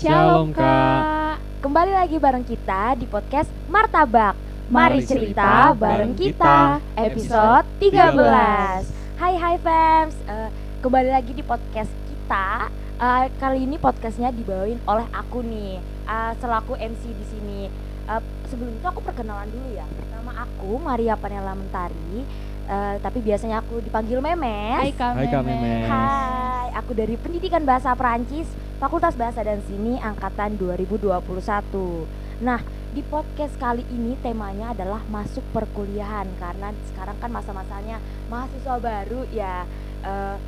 Shalom, Kak. Kembali lagi bareng kita di podcast Martabak. Mari cerita bareng kita. Episode Episode 13 Hai hai fans. Eh, Kembali lagi di podcast kita. Eh, Kali ini podcastnya dibawain oleh aku nih. Eh, Selaku MC di sini. Eh, Sebelum itu aku perkenalan dulu ya. Nama aku Maria Panela Mentari Eh, Tapi biasanya aku dipanggil Memes Hai Kak Hai, Kak Memes. Hai, aku dari Pendidikan Bahasa Perancis, Fakultas Bahasa dan Sini angkatan 2021. Nah, di podcast kali ini temanya adalah masuk perkuliahan karena sekarang kan masa-masanya mahasiswa baru ya. Eh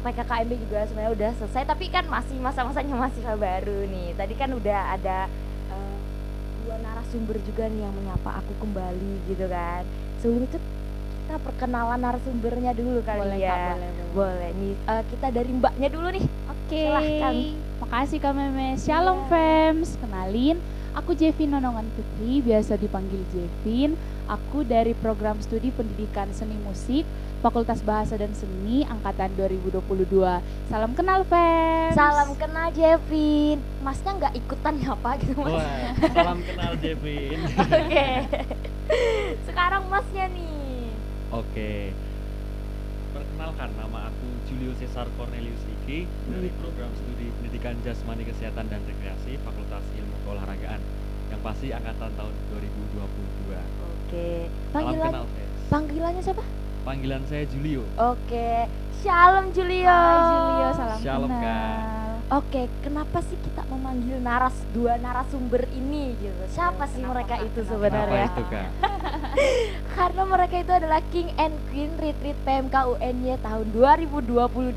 PKKMB juga sebenarnya udah selesai tapi kan masih masa-masanya mahasiswa baru nih. Tadi kan udah ada eh, dua narasumber juga nih yang menyapa aku kembali gitu kan. Sebelum itu kita perkenalan narasumbernya dulu kali Boleh ya. Kak, boleh, boleh. Boleh nih eh, kita dari mbaknya dulu nih. Oke. Silahkan. Makasih Kak Memes. Shalom Iya. fams. Kenalin, aku Jevin Nonongan Putri, biasa dipanggil Jevin. Aku dari program studi Pendidikan Seni Musik Fakultas Bahasa dan Seni angkatan 2022. Salam kenal fams. Salam kenal Jevin. Masnya nggak ikutan apa gitu mas? Wah, salam kenal Jevin. Oke. Sekarang masnya nih. Oke. Perkenalkan nama aku Julio Cesar Cornelius Iki dari program studi Pendidikan Jasmani Kesehatan dan Rekreasi Fakultas Ilmu Keolahragaan yang pasti angkatan tahun 2022. Oke. Salam Panggilan kenal, Fes. panggilannya siapa? Panggilan saya Julio. Oke. Shalom Julio. Hai Julio, salam Shalom, kenal. Kak. Oke, kenapa sih kita memanggil naras dua narasumber ini gitu? Siapa sih Kenapa, mereka itu Kenapa? sebenarnya? Kenapa itu, Kak? Karena mereka itu adalah King and Queen Retreat PMK UNY tahun 2022.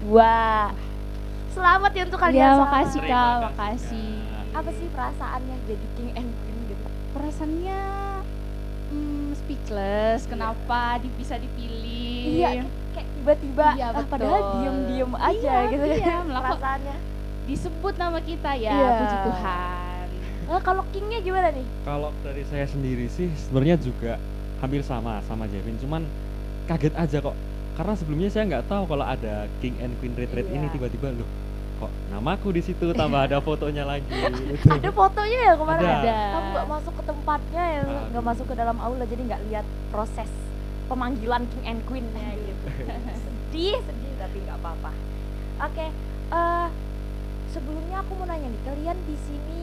Selamat ya untuk kalian Ya, semua. makasih Kak, kasih, makasih. Apa sih perasaannya jadi King and Queen gitu? Perasaannya hmm, speechless. Kenapa di- bisa dipilih? Iya, kayak- tiba-tiba Iya, ah, padahal diem-diem aja Iya, gitu iya, kan melakukan- perasaannya. disebut nama kita ya Iya. puji Tuhan Nah, kalau Kingnya gimana nih? Kalau dari saya sendiri sih sebenarnya juga hampir sama sama Jevin, cuman kaget aja kok. Karena sebelumnya saya nggak tahu kalau ada King and Queen Retreat ini Iya. tiba-tiba loh kok namaku di situ tambah ada fotonya lagi. gitu. Ada fotonya ya kemarin? Ada. Ada. Kamu nggak masuk ke tempatnya ya, nggak masuk ke dalam aula jadi nggak lihat proses pemanggilan King and Queen-nya gitu. sedih, sedih tapi nggak apa-apa. Oke, eh sebelumnya aku mau nanya nih, kalian di sini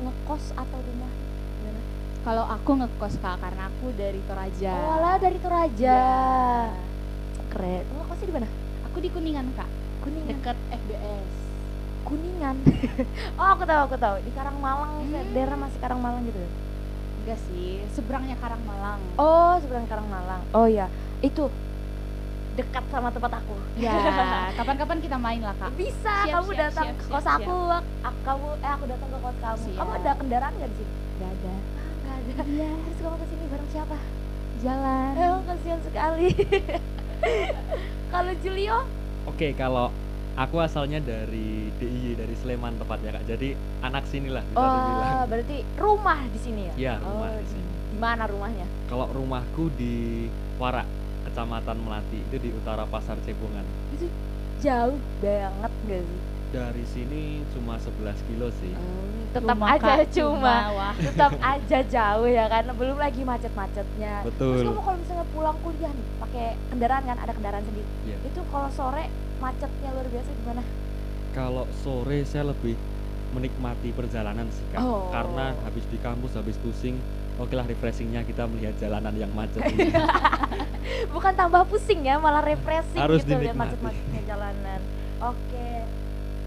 ngekos atau rumah? Gimana? kalau aku ngekos kak karena aku dari Toraja Oh, alah dari Toraja. Ya. Keren. Ngekosnya di mana? aku di Kuningan kak Kuningan. deket FBS Kuningan. oh, aku tahu, aku tahu. Di Karangmalang, Hmm. daerah masih Karangmalang gitu. enggak sih seberangnya Karangmalang Oh, seberang Karangmalang. Oh iya, itu dekat sama tempat aku. ya kapan-kapan kita main lah kak Bisa, Siap, kamu siap, datang siap, ke siap, kos siap. aku, ak- kamu eh aku datang ke kos kamu. Kamu Siap. ada kendaraan nggak di sini? nggak ada Ah, nggak ada. iya Terus kamu ke sini bareng siapa? jalan Eh, kasihan sekali. Kalau Julio, Oke, kalau aku asalnya dari DIY dari Sleman tepatnya Kak. Jadi anak sini lah bisa dibilang. oh, berarti rumah di sini ya? Iya, rumah oh, di sini. Di mana rumahnya? Kalau rumahku di Warak, Kecamatan Melati, itu di utara Pasar Cebongan. Itu jauh banget nggak sih? Dari sini cuma 11 kilo sih. Tetap Rumah, aja Kak, cuma wah tetap aja jauh ya kan belum lagi macet-macetnya terus Betul. kamu kalau misalnya pulang kuliah nih pakai kendaraan kan ada kendaraan sendiri Iya. itu kalau sore macetnya luar biasa gimana Kalau sore saya lebih menikmati perjalanan sih Kak. Oh. Karena habis di kampus, habis pusing, oke lah refreshingnya kita melihat jalanan yang macet ini. bukan tambah pusing ya malah refreshing Harus gitu lihat macet-macetnya jalanan oke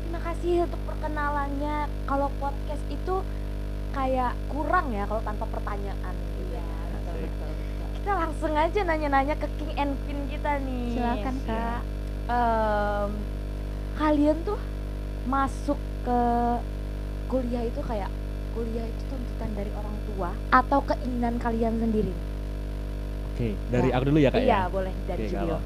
terima kasih untuk perkenalannya kalau podcast itu kayak kurang ya kalau tanpa pertanyaan iya betul, Asik. betul, betul. kita langsung aja nanya-nanya ke King and Queen kita nih silakan Siap. kak Em, kalian tuh masuk ke kuliah itu kayak kuliah itu tuntutan dari orang tua atau keinginan kalian sendiri? Oke, dari Ya. aku dulu ya Kak iya ya. boleh dari Oke, Julio. kalau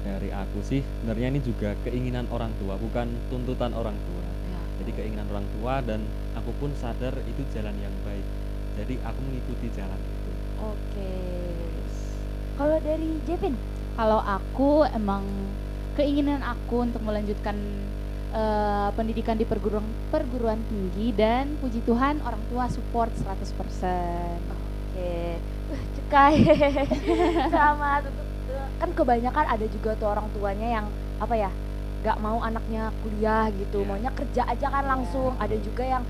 dari aku sih sebenarnya ini juga keinginan orang tua, bukan tuntutan orang tua. Ya. Jadi keinginan orang tua dan aku pun sadar itu jalan yang baik. Jadi aku mengikuti jalan itu. Oke. Kalau dari Jevin? Kalau aku emang keinginan aku untuk melanjutkan eh, pendidikan di perguruan perguruan tinggi dan puji Tuhan orang tua support 100%. Oke. Uh, cukai. Selamat untuk kan kebanyakan ada juga tuh orang tuanya yang apa ya? nggak mau anaknya kuliah gitu, Iya. maunya kerja aja kan Iya. langsung. Ada juga yang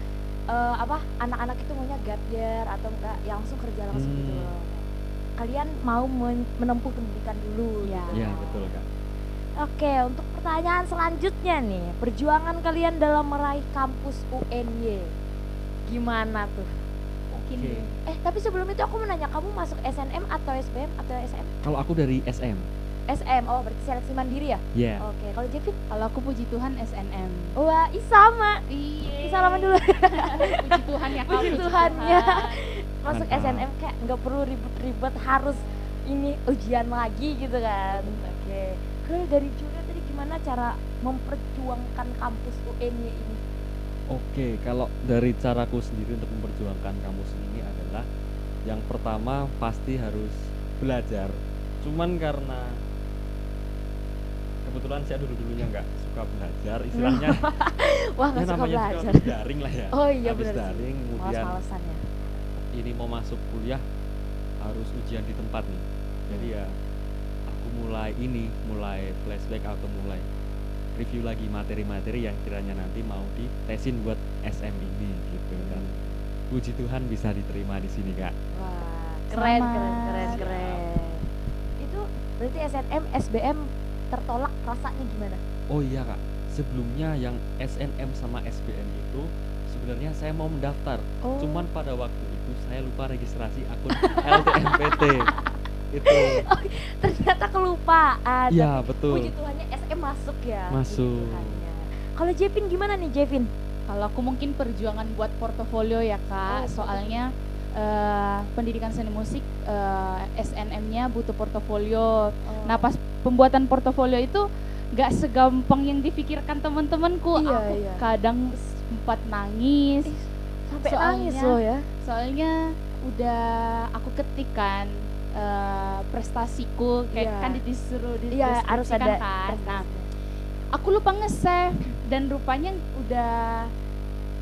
eh, apa? Anak-anak itu maunya gap year atau enggak yang langsung kerja langsung gitu Hmm. loh. Kalian mau men- menempuh pendidikan dulu Iya. gitu. Iya betul kak. Oke, untuk pertanyaan selanjutnya nih, perjuangan kalian dalam meraih kampus UNY gimana tuh? Mungkin Oke. Eh, tapi sebelum itu aku mau nanya kamu masuk SNM atau SBM atau SM? Kalau aku dari SM. SM. Oh, berarti seleksi mandiri ya? Ya. Oke, kalau Jevin? Kalau aku puji Tuhan SNM. Wah, ih sama. Iya. Salaman dulu. puji Tuhan ya kak. Puji Tuhannya. Masuk Mantap. SNM kayak nggak perlu ribet-ribet harus ini ujian lagi gitu kan. Oke. Kalau dari Julia tadi gimana cara memperjuangkan kampus UNY ini? Oke, kalau dari caraku sendiri untuk memperjuangkan kampus ini adalah yang pertama pasti harus belajar. Cuman karena kebetulan saya dulu dulunya nggak suka belajar, istilahnya Wah, nggak suka belajar. daring lah ya. Oh iya habis benar sih. daring, kemudian ya. ini mau masuk kuliah harus ujian di tempat nih. Jadi Hmm. ya mulai ini, mulai flashback atau mulai review lagi materi-materi yang kiranya nanti mau ditesin buat SM ini gitu dan puji Tuhan bisa diterima di sini kak. Wah, keren, Selamat. keren, keren, keren. Itu berarti SNM, SBM tertolak rasanya gimana? Oh iya kak, sebelumnya yang SNM sama SBM itu sebenarnya saya mau mendaftar, Oh. cuman pada waktu itu saya lupa registrasi akun LTMPT itu. ternyata kelupaan. Iya Tapi betul. Puji Tuhannya SM masuk ya. Masuk. Kalau Jevin gimana nih Jevin? Kalau aku mungkin perjuangan buat portofolio ya kak, Oh, soalnya eh, pendidikan seni musik eh, SNM-nya butuh portofolio. Nah pas pembuatan portofolio itu nggak segampang yang dipikirkan teman-temanku. Iya, aku iya. kadang sempat nangis, Ih, sampai soalnya- nangis loh ya. soalnya udah aku ketikkan eh, prestasiku kayak Iya. kan disuruh Iya, harus ada kan. Nah, aku lupa nge-save dan rupanya udah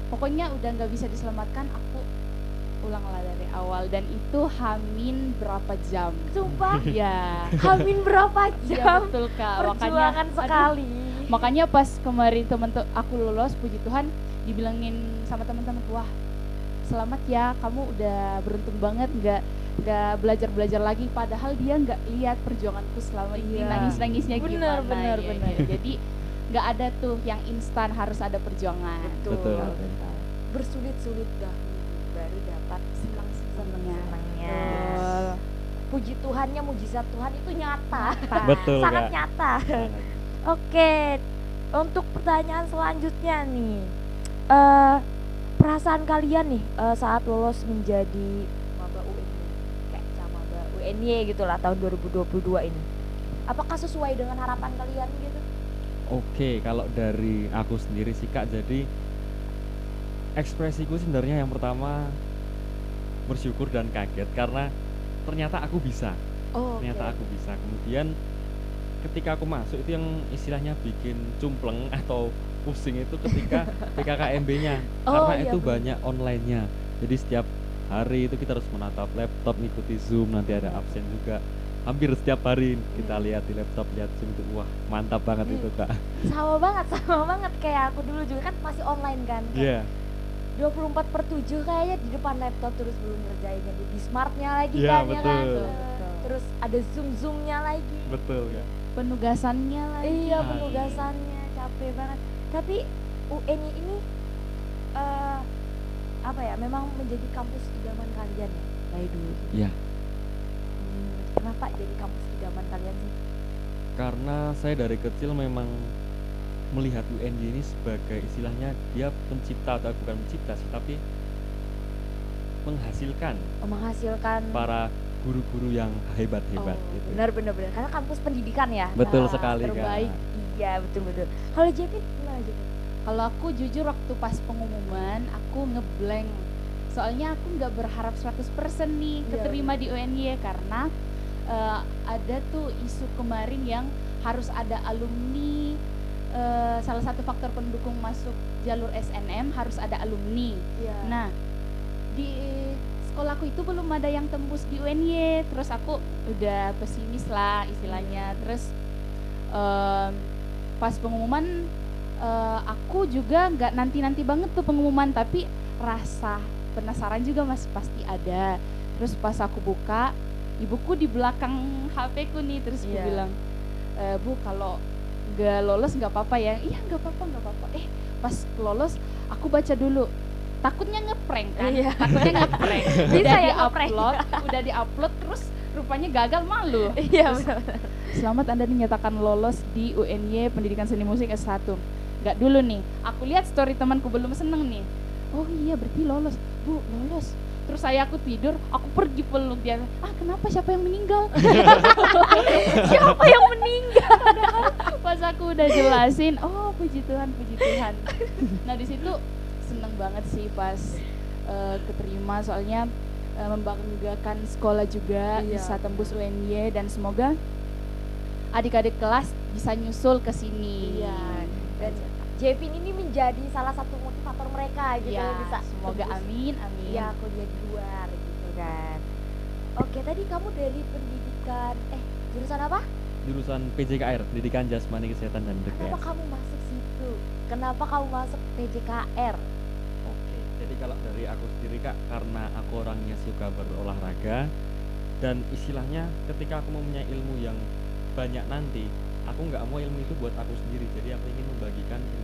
pokoknya udah nggak bisa diselamatkan aku ulanglah dari awal. Dan itu hamin berapa jam? Sumpah, ya hamin berapa ya jam? betul kak. Perjuangan aduh, sekali. makanya pas kemarin temen tuh aku lulus puji Tuhan dibilangin sama teman-teman wah selamat ya kamu udah beruntung banget nggak nggak belajar belajar lagi padahal dia nggak lihat perjuanganku selama ini Iya. nangis nangisnya Bener, gimana bener, ya, bener. ya. jadi nggak ada tuh yang instan harus ada perjuangan Betul. Betul. Bersulit-sulit dahulu baru dapat senang-senangnya. Betul. Puji Tuhannya, mujizat Tuhan itu nyata. Betul Sangat kak. nyata. Oke, untuk pertanyaan selanjutnya nih, eh perasaan kalian nih eh, saat lolos menjadi maba UNY gitulah tahun 2022 ini, apakah sesuai dengan harapan kalian gitu? Oke, kalau dari aku sendiri sih kak, jadi ekspresiku sebenarnya yang pertama bersyukur dan kaget karena ternyata aku bisa, Oh, ternyata aku bisa. Kemudian ketika aku masuk itu yang istilahnya bikin cumpleng atau pusing itu ketika PKKMB-nya Oh, karena iya, itu bener. banyak online-nya. Jadi setiap hari itu kita harus menatap laptop, ngikuti Zoom, nanti ada absen juga. Hampir setiap hari kita Hmm. lihat di laptop, lihat Zoom itu wah mantap banget Hmm. itu kak. sama banget, sama banget kayak aku dulu juga kan masih online kan. Iya. kayak 24 per 7 kayaknya di depan laptop terus belum ngerjainnya di smartnya lagi Iya, kan ya kan. betul. Terus ada zoom zoomnya lagi. Betul kak. penugasannya lagi Iya Ah, penugasannya capek banget. Tapi UNY ini eh apa ya? Memang menjadi kampus idaman kalian ya dari dulu. Iya. Hmm, kenapa jadi kampus idaman kalian sih? Karena saya dari kecil memang melihat UNY ini sebagai istilahnya dia pencipta atau bukan pencipta sih, tapi menghasilkan Oh, menghasilkan para guru-guru yang hebat-hebat oh, gitu. benar benar benar karena kampus pendidikan ya. Betul Nah, sekali terbaik. kak. Iya betul betul. Kalau Jepit gimana Jepit? Kalau aku jujur waktu pas pengumuman aku ngeblank. Soalnya aku nggak berharap 100% nih Iya, keterima di UNY karena eh, ada tuh isu kemarin yang harus ada alumni eh, salah satu faktor pendukung masuk jalur SNM harus ada alumni. Iya. Nah, di sekolahku itu belum ada yang tembus di UNY, terus aku udah pesimis lah istilahnya. Terus em, pas pengumuman eh, aku juga nggak nanti-nanti banget tuh pengumuman, tapi rasa penasaran juga mas pasti ada. Terus pas aku buka, ibuku di belakang HP ku nih, terus aku Iya. bilang, "E, bu kalau nggak lolos nggak apa-apa ya? Iya nggak apa-apa nggak apa-apa. Eh pas lolos aku baca dulu takutnya ngeprank kan Iya. takutnya ngeprank Bisa ya diupload udah diupload terus rupanya gagal malu Iya Terus, selamat anda dinyatakan lolos di UNY Pendidikan Seni Musik S1 nggak dulu nih. Aku lihat story temanku belum seneng nih. Oh iya berarti lolos. Bu lolos. Terus saya aku tidur aku pergi peluk dia. Ah kenapa siapa yang meninggal? Siapa yang meninggal? pas aku udah jelasin oh puji Tuhan puji Tuhan. Nah di situ seneng banget sih pas eh, keterima. Soalnya eh, membanggakan sekolah juga Iya. bisa tembus UNY dan semoga adik-adik kelas bisa nyusul ke sini. Iya, dan Jevin ini menjadi salah satu motivator mereka gitu Iya, bisa semoga tembus amin amin Iya, kuliah di luar gitu kan. Oke, tadi kamu dari pendidikan eh jurusan apa? Jurusan PJKR, Pendidikan Jasmani Kesehatan dan Kenapa Rekreasi. kamu masuk situ? Kenapa kamu masuk PJKR? Oke, jadi kalau dari aku sendiri kak, karena aku orangnya suka berolahraga dan istilahnya ketika aku mempunyai ilmu yang banyak nanti, aku nggak mau ilmu itu buat aku sendiri. Jadi aku ingin membagikan orang.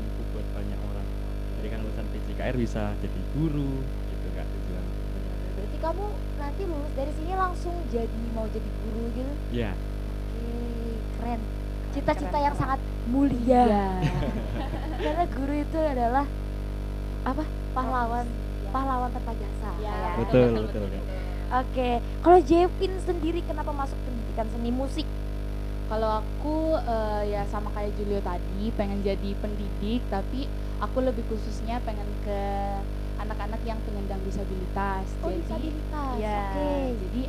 Jadi kan lulusan PJKR bisa jadi guru, gitu kak tujuan. Berarti kamu nanti lulus dari sini langsung jadi mau jadi guru gitu? Ya, Oke, keren. Cita-cita yang sangat mulia. Iya. Karena guru itu adalah apa? Pahlawan, Iya. pahlawan tanpa jasa. Iya, ya. Betul, betul, Kak. Oke, kalau Jevin sendiri kenapa masuk pendidikan seni musik? Kalau aku eh, ya sama kayak Julio tadi pengen jadi pendidik tapi aku lebih khususnya pengen ke anak-anak yang penyandang disabilitas. Oh, jadi disabilitas. ya, Oke. jadi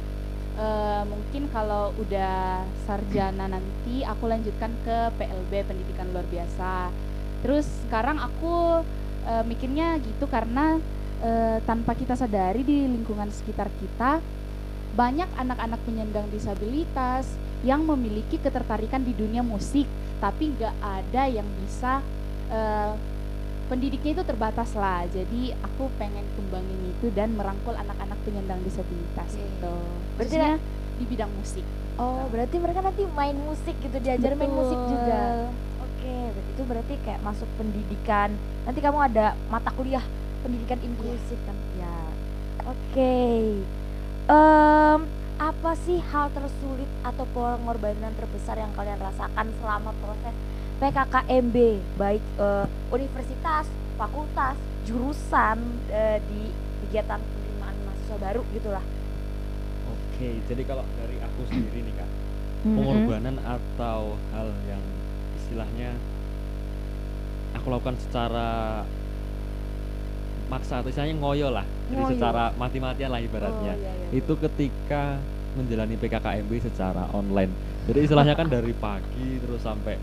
eh, mungkin kalau udah sarjana nanti aku lanjutkan ke PLB pendidikan luar biasa. Terus sekarang aku eh, mikirnya gitu karena eh, tanpa kita sadari di lingkungan sekitar kita banyak anak-anak penyandang disabilitas yang memiliki ketertarikan di dunia musik, tapi nggak ada yang bisa eh, pendidiknya itu terbatas lah. Jadi aku pengen kembangin itu dan merangkul anak-anak penyandang disabilitas Oke. itu. Berarti di bidang musik. Oh, berarti mereka nanti main musik gitu, diajar main Betul. musik juga. Oke, berarti itu berarti kayak masuk pendidikan. Nanti kamu ada mata kuliah pendidikan inklusif kan? Ya. Oke. Em, apa sih hal tersulit atau pengorbanan terbesar yang kalian rasakan selama proses PKKMB baik eh, universitas, fakultas, jurusan eh, di kegiatan penerimaan mahasiswa baru gitulah. oke. Jadi kalau dari aku sendiri nih kak, pengorbanan atau hal yang istilahnya aku lakukan secara maksa atau istilahnya ngoyo lah jadi Ngoyo. secara mati-matian lah ibaratnya Oh, iya, iya, itu ketika menjalani PKKMB secara online jadi istilahnya kan dari pagi terus sampai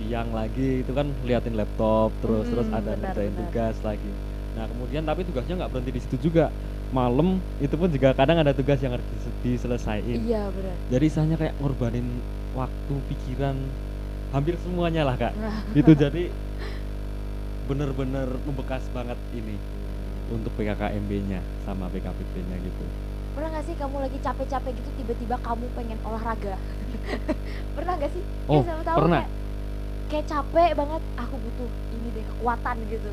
siang lagi itu kan liatin laptop terus terus Mm, ada benar, ngerjain benar. tugas lagi nah kemudian tapi tugasnya nggak berhenti di situ juga malam itu pun juga kadang ada tugas yang harus dise- diselesaikan Iya benar. jadi istilahnya kayak ngorbanin waktu pikiran hampir semuanya lah kak gitu jadi bener-bener membekas banget ini untuk PKKMB-nya sama PKPP-nya gitu Pernah gak sih kamu lagi capek-capek gitu tiba-tiba kamu pengen olahraga? pernah gak sih? Ya, Oh, siapa tahu pernah. Kayak, kayak capek banget, aku butuh ini deh kekuatan gitu.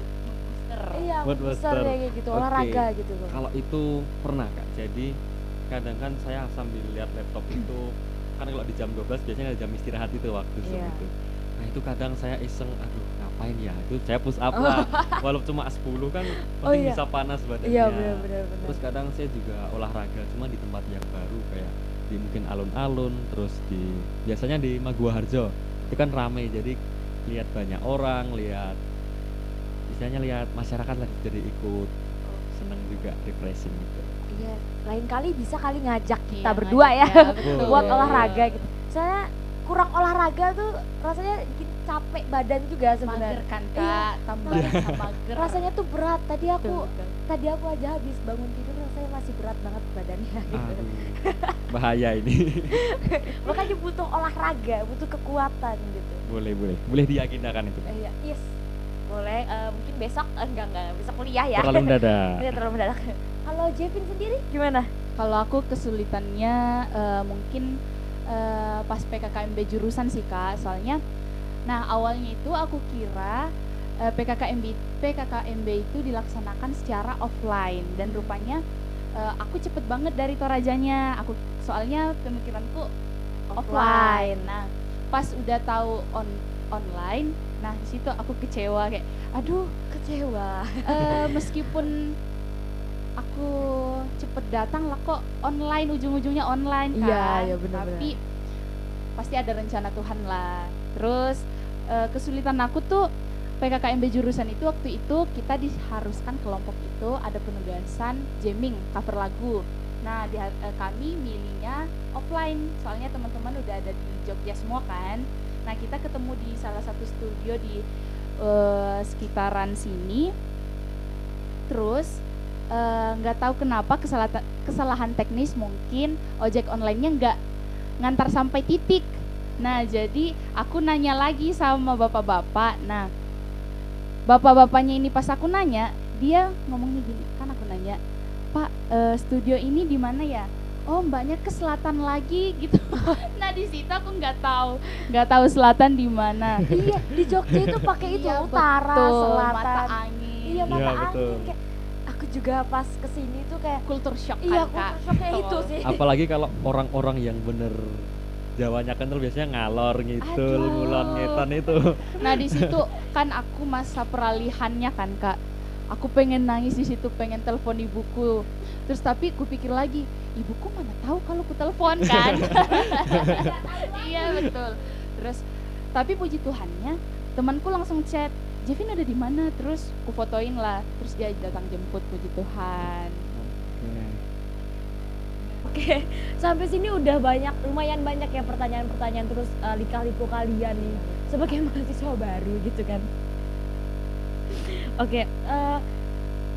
Iya, Buat booster booster. ya kayak gitu, Oke. olahraga gitu loh. kalau itu pernah kak jadi kadang kan saya sambil lihat laptop itu kan kalau di jam 12 biasanya ada jam istirahat itu waktu Zoom Iya. itu nah itu kadang saya iseng aduh ngapain ya itu saya push up Oh. lah walau cuma 10 kan Oh, penting iya. bisa panas badannya Iya benar-benar benar. terus kadang saya juga olahraga cuma di tempat yang baru kayak di mungkin alun-alun terus di biasanya di Magua Harjo itu kan ramai jadi lihat banyak orang lihat misalnya lihat masyarakat lagi jadi ikut seneng juga refreshing gitu Iya, lain kali bisa kali ngajak kita Iya, berdua ya ngajak, betul. buat olahraga gitu. Soalnya kurang olahraga tuh rasanya bikin capek badan juga mager sebenarnya. kan Iya. kak tambah mager Rasanya tuh berat. Tadi aku Betul, betul. tadi aku aja habis bangun tidur rasanya masih berat banget badannya. gitu. aduh bahaya ini Makanya butuh olahraga, butuh kekuatan gitu. boleh boleh boleh diagendakan itu Eh, Iya, yes. Boleh eh, mungkin besok eh, enggak enggak besok kuliah ya. terlalu mendadak Iya, terlalu mendadak. Kalau Jevin sendiri gimana? Kalau aku kesulitannya eh, mungkin eh, pas PKKMB jurusan sih kak, soalnya, nah awalnya itu aku kira PKKMB PKKMB itu dilaksanakan secara offline dan rupanya eh, aku cepet banget dari Torajanya, aku soalnya pemikiranku offline. Nah pas udah tahu on online, nah di situ aku kecewa kayak, aduh Kecewa. eh, meskipun aku cepet datang lah kok online ujung-ujungnya online kan Iya, iya, benar-benar. tapi pasti ada rencana Tuhan lah terus eh, kesulitan aku tuh PKKMB jurusan itu waktu itu kita diharuskan kelompok itu ada penugasan jamming cover lagu. Nah di, eh, kami milihnya offline. Soalnya teman-teman udah ada di Jogja semua kan. Nah kita ketemu di salah satu studio di eh, sekitaran sini. Terus eh, nggak tahu kenapa kesalahan kesalahan teknis mungkin ojek online-nya nggak ngantar sampai titik. Nah jadi aku nanya lagi sama bapak-bapak. Nah bapak-bapaknya ini pas aku nanya dia ngomongnya gini kan aku nanya pak eh, studio ini di mana ya oh mbaknya ke selatan lagi gitu nah di situ aku nggak tahu nggak tahu selatan di mana iya, di Jogja itu pakai itu Iya, utara, betul, selatan. mata angin Iya, mata Iya, angin betul. kayak aku juga pas ke sini tuh kayak kultur shock iya, kan kak kultur shocknya itu Betul. sih. apalagi kalau orang-orang yang bener Jawanya kental biasanya ngalor Aduh. ngulon ngetan itu. Nah di situ kan aku masa peralihannya kan kak. Aku pengen nangis di situ, pengen telepon ibuku. Terus tapi ku pikir lagi, ibuku mana tahu kalau ku telepon kan? iya betul. Terus tapi puji Tuhannya temanku langsung chat, Jevin ada di mana? Terus ku fotoin lah. Terus dia datang jemput puji Tuhan. Oke, sampai sini udah banyak, lumayan banyak ya pertanyaan-pertanyaan terus eh, lika-liku kalian nih sebagai mahasiswa baru gitu kan. Oke, eh,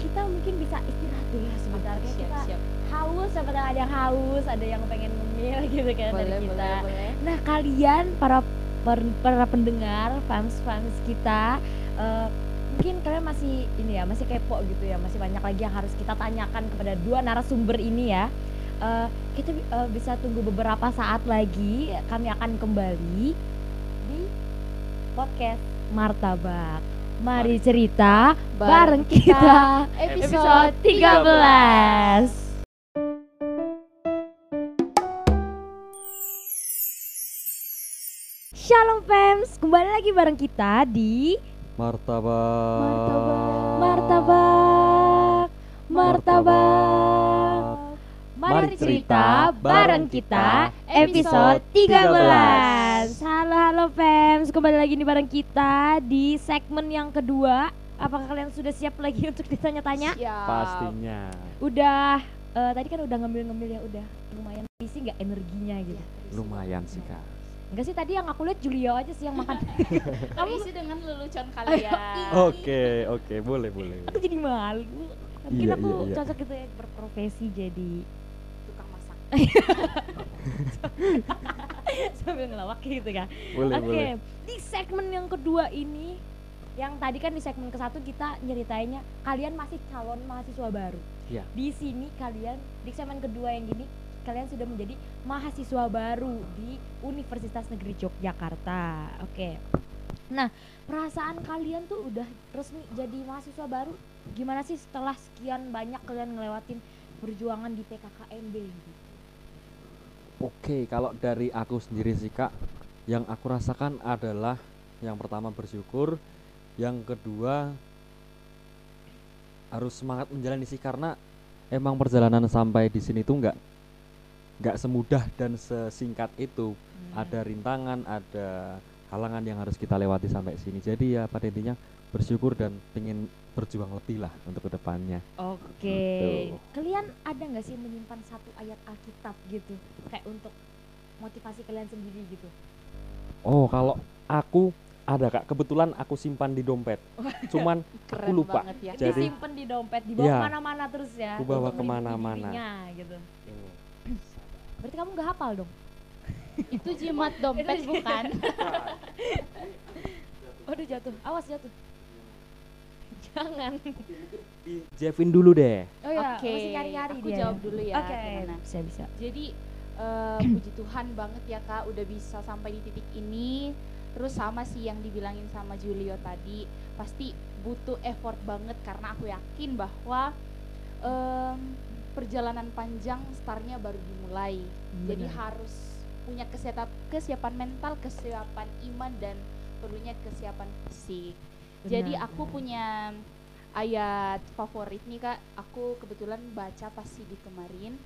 kita mungkin bisa istirahat dulu ya sebentar. Siap, kita siap. haus, siapa tahu ada yang haus, ada yang pengen ngemil gitu kan dari Boleh, kita. boleh, boleh. Nah kalian para per- para pendengar fans fans kita eh, mungkin kalian masih ini ya masih kepo gitu ya masih banyak lagi yang harus kita tanyakan kepada dua narasumber ini ya. Eh, kita eh, bisa tunggu beberapa saat lagi kami akan kembali di podcast Martabak. Mari cerita bareng kita Episode episode 13. Shalom Pems, kembali lagi bareng kita di Martabak. Martabak Martabak Mari Mari cerita cerita bareng kita episode 13 Halo halo Pems, kembali lagi nih bareng kita di segmen yang kedua Apakah kalian sudah siap lagi untuk ditanya-tanya? Siap. Pastinya. Udah, eh, tadi kan udah ngambil-ngambil ya udah lumayan isi nggak energinya gitu Lumayan sih kak. Enggak sih tadi yang aku lihat Julio aja sih yang makan Kamu isi dengan lelucon kalian. Oke oke boleh boleh. aku jadi malu mungkin Iya, aku iya, iya. cocok gitu ya berprofesi jadi. sambil ngelawak gitu kan. Boleh oke boleh. di segmen yang kedua ini yang tadi kan di segmen ke satu kita nyeritainnya kalian masih calon mahasiswa baru. Iya. di sini kalian di segmen kedua yang gini kalian sudah menjadi mahasiswa baru di Universitas Negeri Yogyakarta. Oke. Nah perasaan kalian tuh udah resmi jadi mahasiswa baru? Gimana sih setelah sekian banyak kalian ngelewatin perjuangan di PKKMB gitu Oke, kalau dari aku sendiri sih kak, yang aku rasakan adalah yang pertama bersyukur, yang kedua harus semangat menjalani sih karena emang perjalanan sampai di sini tuh nggak nggak semudah dan sesingkat itu. Ada rintangan, ada halangan yang harus kita lewati sampai sini. Jadi ya pada intinya bersyukur dan pengen berjuang lebih lah untuk ke depannya. Oke. Gitu. Kalian ada nggak sih menyimpan satu ayat Alkitab gitu, kayak untuk motivasi kalian sendiri gitu? Oh, kalau aku ada kak, kebetulan aku simpan di dompet. Cuman Keren lupa. banget ya. Jadi- Disimpan di dompet, dibawa Iya. ke mana-mana terus ya. Aku bawa ke mana-mana. gitu. Berarti kamu nggak hafal dong? Itu jimat dompet bukan? Waduh jatuh, awas jatuh. Jangan. Jevin dulu deh. Oh ya, Oke, masih nyari-nyari aku dia. jawab dulu ya. Oke, gimana? bisa bisa. Jadi eh, puji Tuhan banget ya kak udah bisa sampai di titik ini. Terus sama sih yang dibilangin sama Julio tadi, pasti butuh effort banget karena aku yakin bahwa em, perjalanan panjang startnya baru dimulai. Jadi harus punya kesiapan kesiapan mental, kesiapan iman dan perlunya kesiapan fisik. Jadi Benar, aku benar. punya ayat favorit nih kak. Aku kebetulan baca pas di kemarin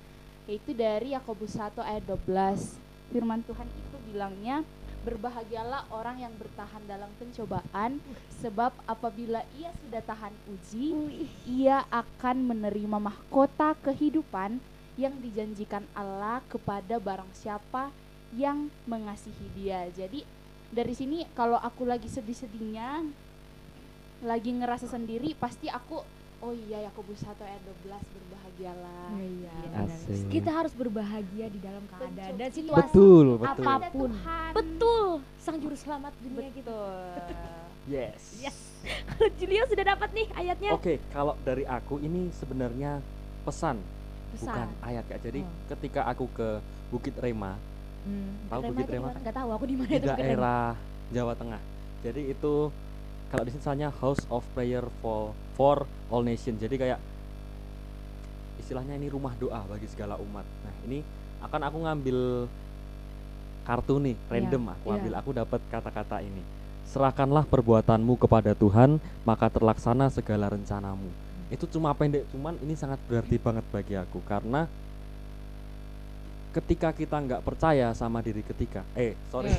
yaitu dari Yakobus 1 ayat 12. Firman Tuhan itu bilangnya berbahagialah orang yang bertahan dalam pencobaan sebab apabila ia sudah tahan uji ia akan menerima mahkota kehidupan yang dijanjikan Allah kepada barang siapa yang mengasihi dia. Jadi dari sini kalau aku lagi sedih-sedihnya lagi ngerasa sendiri pasti aku oh iya Yakobus 1 ayat 12 berbahagialah. Iya, Gitu. Asik. Kita harus berbahagia di dalam keadaan dan Betul. situasi Betul, betul. apa pun. Tuhan. Betul, sang juru selamat dunia gitu. Betul. Yes. Yes. Kalau Julio sudah dapat nih ayatnya. Oke, kalau dari aku ini sebenarnya pesan, Pesan. bukan ayat kak. Jadi Oh. ketika aku ke Bukit Rema Hmm, Tahu Bukit Rema gimana? kan? Nggak tahu aku di mana itu daerah Jawa Tengah. Jadi itu kalau di sini misalnya House of Prayer for for All Nation. Jadi kayak istilahnya ini rumah doa bagi segala umat. Nah ini akan aku ngambil kartu nih random aku iya. ambil aku dapat kata-kata ini. Serahkanlah perbuatanmu kepada Tuhan, maka terlaksana segala rencanamu. Itu cuma pendek, cuman ini sangat berarti banget bagi aku karena ketika kita nggak percaya sama diri ketika eh sorry.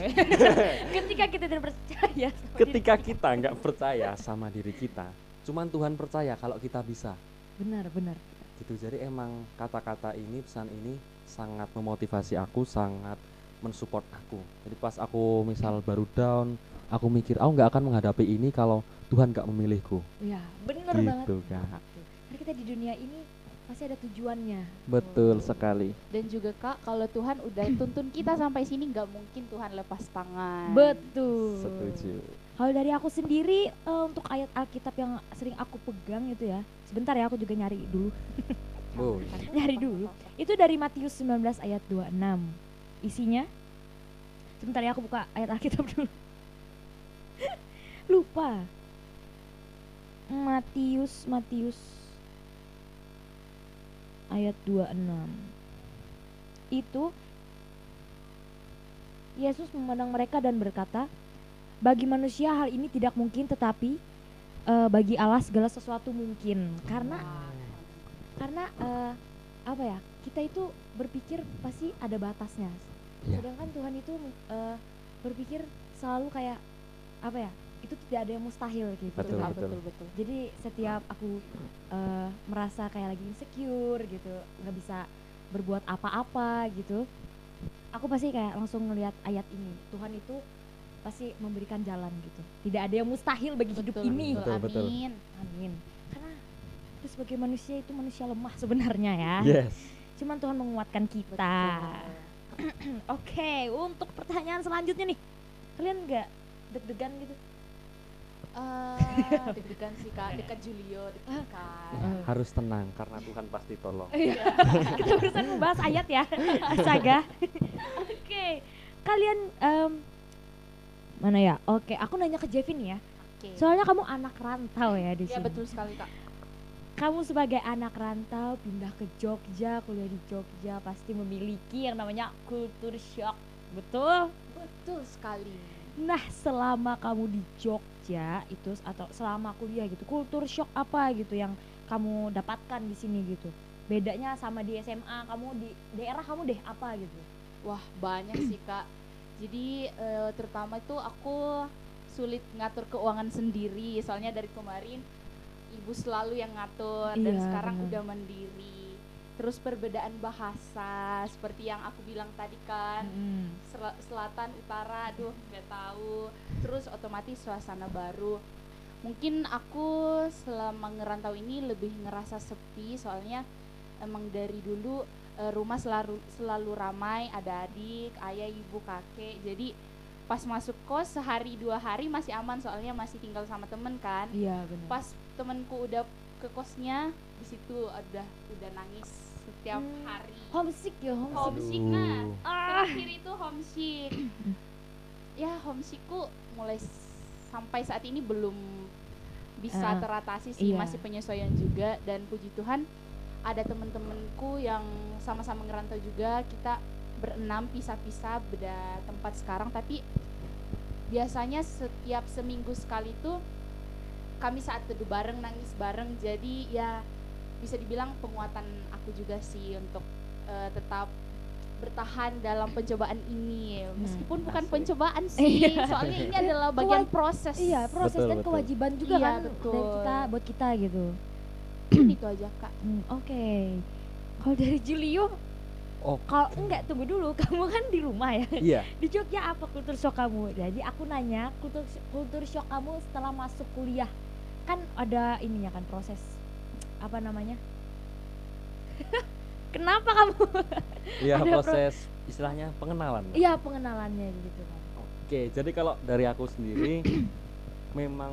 Ketika kita tidak percaya sama diri ketika kita. nggak percaya sama diri kita cuman Tuhan percaya kalau kita bisa. Benar benar. Gitu. Jadi emang kata-kata ini pesan ini sangat memotivasi aku sangat mensupport aku. Jadi pas aku misal baru down aku mikir aku nggak akan menghadapi ini kalau Tuhan nggak memilihku. Ya benar banget. Gitu kak. Karena kita di dunia ini pasti ada tujuannya. Betul sekali. Dan juga kak, kalau Tuhan udah tuntun kita sampai sini, nggak mungkin Tuhan lepas tangan. betul. Setuju. Kalau dari aku sendiri eh, untuk ayat Alkitab yang sering aku pegang itu ya sebentar ya aku juga nyari dulu. Oh nyari dulu. Itu dari Matius 19 ayat 26 isinya? Sebentar ya aku buka ayat Alkitab dulu. Lupa. Matius Matius ayat 26 itu Yesus memandang mereka dan berkata bagi manusia hal ini tidak mungkin tetapi eh, bagi Allah segala sesuatu mungkin. Karena karena eh, apa ya kita itu berpikir pasti ada batasnya. Iya. sedangkan Tuhan itu eh, berpikir selalu kayak apa ya itu tidak ada yang mustahil gitu Betul, betul. betul, betul. jadi setiap aku eh, merasa kayak lagi insecure gitu nggak bisa berbuat apa-apa gitu aku pasti kayak langsung ngelihat ayat ini Tuhan itu pasti memberikan jalan gitu tidak ada yang mustahil bagi hidup Betul, ini Betul, betul. Amin. Amin. Karena kita sebagai manusia itu manusia lemah sebenarnya ya. yes Cuman Tuhan menguatkan kita. Oke, untuk pertanyaan selanjutnya nih. Kalian nggak deg-degan gitu? Eh, deg-degan sih kak, dekat Julio, deg-degan. harus tenang karena Tuhan pasti tolong kita barusan membahas ayat ya, Astaga. Oke, kalian em, mana ya? Oke, aku nanya ke Jevin ya. Oke. Soalnya kamu anak rantau ya di Ya sini. betul sekali kak. kamu sebagai anak rantau pindah ke Jogja, kuliah di Jogja pasti memiliki yang namanya kultur shock. Betul? Betul sekali. Nah, selama kamu di Jogja itu atau selama kuliah gitu, kultur shock apa gitu yang kamu dapatkan di sini gitu? Bedanya sama di SMA, kamu di daerah kamu deh apa gitu? Wah banyak sih kak. Jadi eh, terutama itu aku sulit ngatur keuangan sendiri soalnya dari kemarin ibu selalu yang ngatur dan Iya, sekarang benar. udah mandiri terus perbedaan bahasa seperti yang aku bilang tadi kan Mm-mm. Sel- selatan utara aduh nggak tahu. Terus otomatis suasana baru. Mungkin aku selama ngerantau ini lebih ngerasa sepi soalnya emang dari dulu eh, rumah selalu selalu ramai ada adik ayah ibu kakek. Jadi pas masuk kos sehari dua hari masih aman soalnya masih tinggal sama temen kan. Iya benar. pas temenku udah ke kosnya di situ udah udah nangis setiap Hmm. hari Homesick ya homesick. homesick nah. Ah. terakhir itu homesick ya homesickku mulai sampai saat ini belum bisa Ah, teratasi sih iya. masih penyesuaian juga dan puji Tuhan ada temen-temenku yang sama-sama ngerantau juga kita berenam pisah-pisah beda tempat sekarang tapi biasanya setiap seminggu sekali tuh kami saat teduh bareng nangis bareng jadi ya bisa dibilang penguatan aku juga sih untuk eh, tetap bertahan dalam pencobaan ini meskipun bukan asik. pencobaan sih Iya. soalnya ini adalah bagian proses Iya proses Betul, kan betul. kewajiban juga Iya, kan betul. dari kita buat kita gitu. itu aja kak Hmm, Oke. Kalau dari Julio, Oh, kalau enggak tunggu dulu, kamu kan di rumah ya. iya. Di Jogja apa kultur shock kamu? Jadi aku nanya kultur kultur shock kamu setelah masuk kuliah. Kan ada ininya kan proses apa namanya? Kenapa kamu? Iya Ada pro- proses istilahnya pengenalan. Iya pengenalannya gitu kan. Oke, jadi kalau dari aku sendiri memang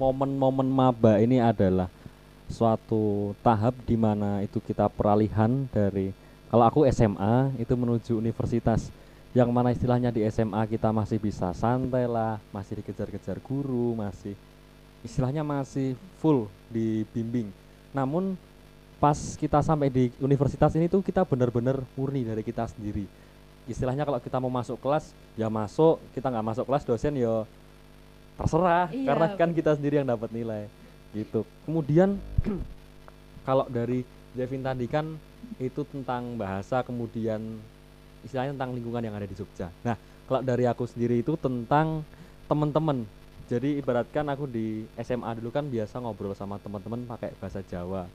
momen-momen maba ini adalah suatu tahap di mana itu kita peralihan dari kalau aku SMA itu menuju universitas yang mana istilahnya di SMA kita masih bisa santai lah, masih dikejar-kejar guru, masih istilahnya masih full dibimbing. Namun pas kita sampai di universitas ini tuh kita benar-benar murni dari kita sendiri. Istilahnya kalau kita mau masuk kelas ya masuk. Kita nggak masuk kelas dosen ya terserah. Iya. karena kan kita sendiri yang dapat nilai gitu. Kemudian kalau dari Devin tadi kan itu tentang bahasa kemudian istilahnya tentang lingkungan yang ada di Jogja. Nah kalau dari aku sendiri itu tentang teman-teman jadi ibaratkan aku di SMA dulu kan biasa ngobrol sama teman-teman pakai bahasa Jawa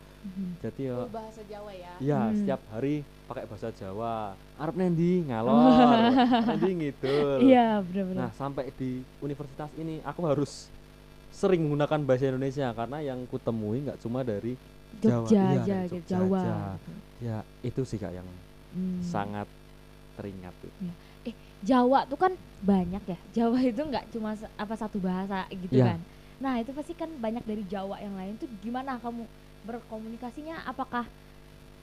jadi ya Oh, bahasa Jawa ya Iya, Hmm. setiap hari pakai bahasa Jawa. Arab nendi ngalor, nendi ngidul. Iya benar-benar. Nah, sampai di universitas ini aku harus sering menggunakan bahasa Indonesia karena yang kutemui nggak cuma dari Jawa. Jogja Iya, aja, dari gitu, Jogja Jawa. aja. gitu. ya itu sih kak yang Hmm. sangat teringat tuh. Jawa tuh kan banyak ya. Jawa itu nggak cuma apa satu bahasa gitu Iya. kan. Nah itu pasti kan banyak dari Jawa yang lain tuh gimana kamu berkomunikasinya? Apakah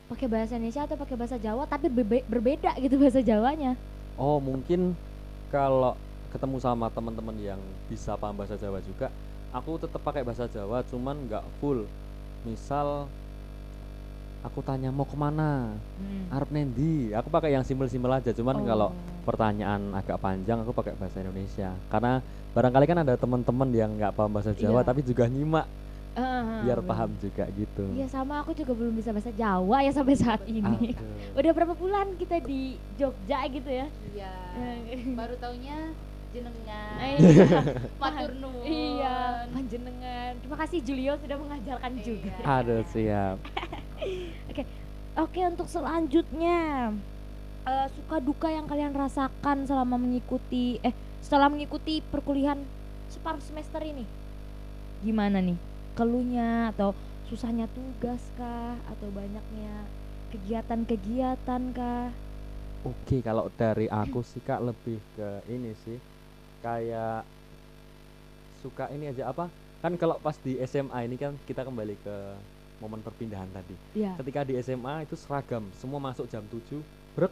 pakai bahasa Indonesia atau pakai bahasa Jawa tapi berbe- berbeda gitu bahasa Jawanya? Oh, mungkin kalau ketemu sama teman-teman yang bisa paham bahasa Jawa juga, aku tetap pakai bahasa Jawa, cuman nggak full. Misal aku tanya mau ke mana, Arab Nendi, aku pakai yang simpel-simpel aja. Cuman kalau Oh. pertanyaan agak panjang, aku pakai bahasa Indonesia. Karena barangkali kan ada teman-teman yang nggak paham bahasa Jawa, Iya. tapi juga nyimak Ah, biar bener. paham juga gitu. Iya sama aku juga belum bisa bahasa Jawa ya sampai saat ini. Aduh. Udah berapa bulan kita di Jogja gitu ya? iya Eh, baru taunya jenengan Iya. matur nuwun Iya, panjenengan. Terima kasih Julio sudah mengajarkan Iya. juga. Aduh, siap. Oke, untuk selanjutnya eh, suka duka yang kalian rasakan selama mengikuti eh setelah mengikuti perkuliahan separuh semester ini. Gimana nih? Keluhnya atau susahnya tugas kah atau banyaknya kegiatan-kegiatan kah? Oke, kalau dari aku sih Kak lebih ke ini sih. Kayak suka ini aja apa? Kan kalau pas di SMA ini kan kita kembali ke momen perpindahan tadi. Iya. Ketika di SMA itu seragam, semua masuk jam 7, brek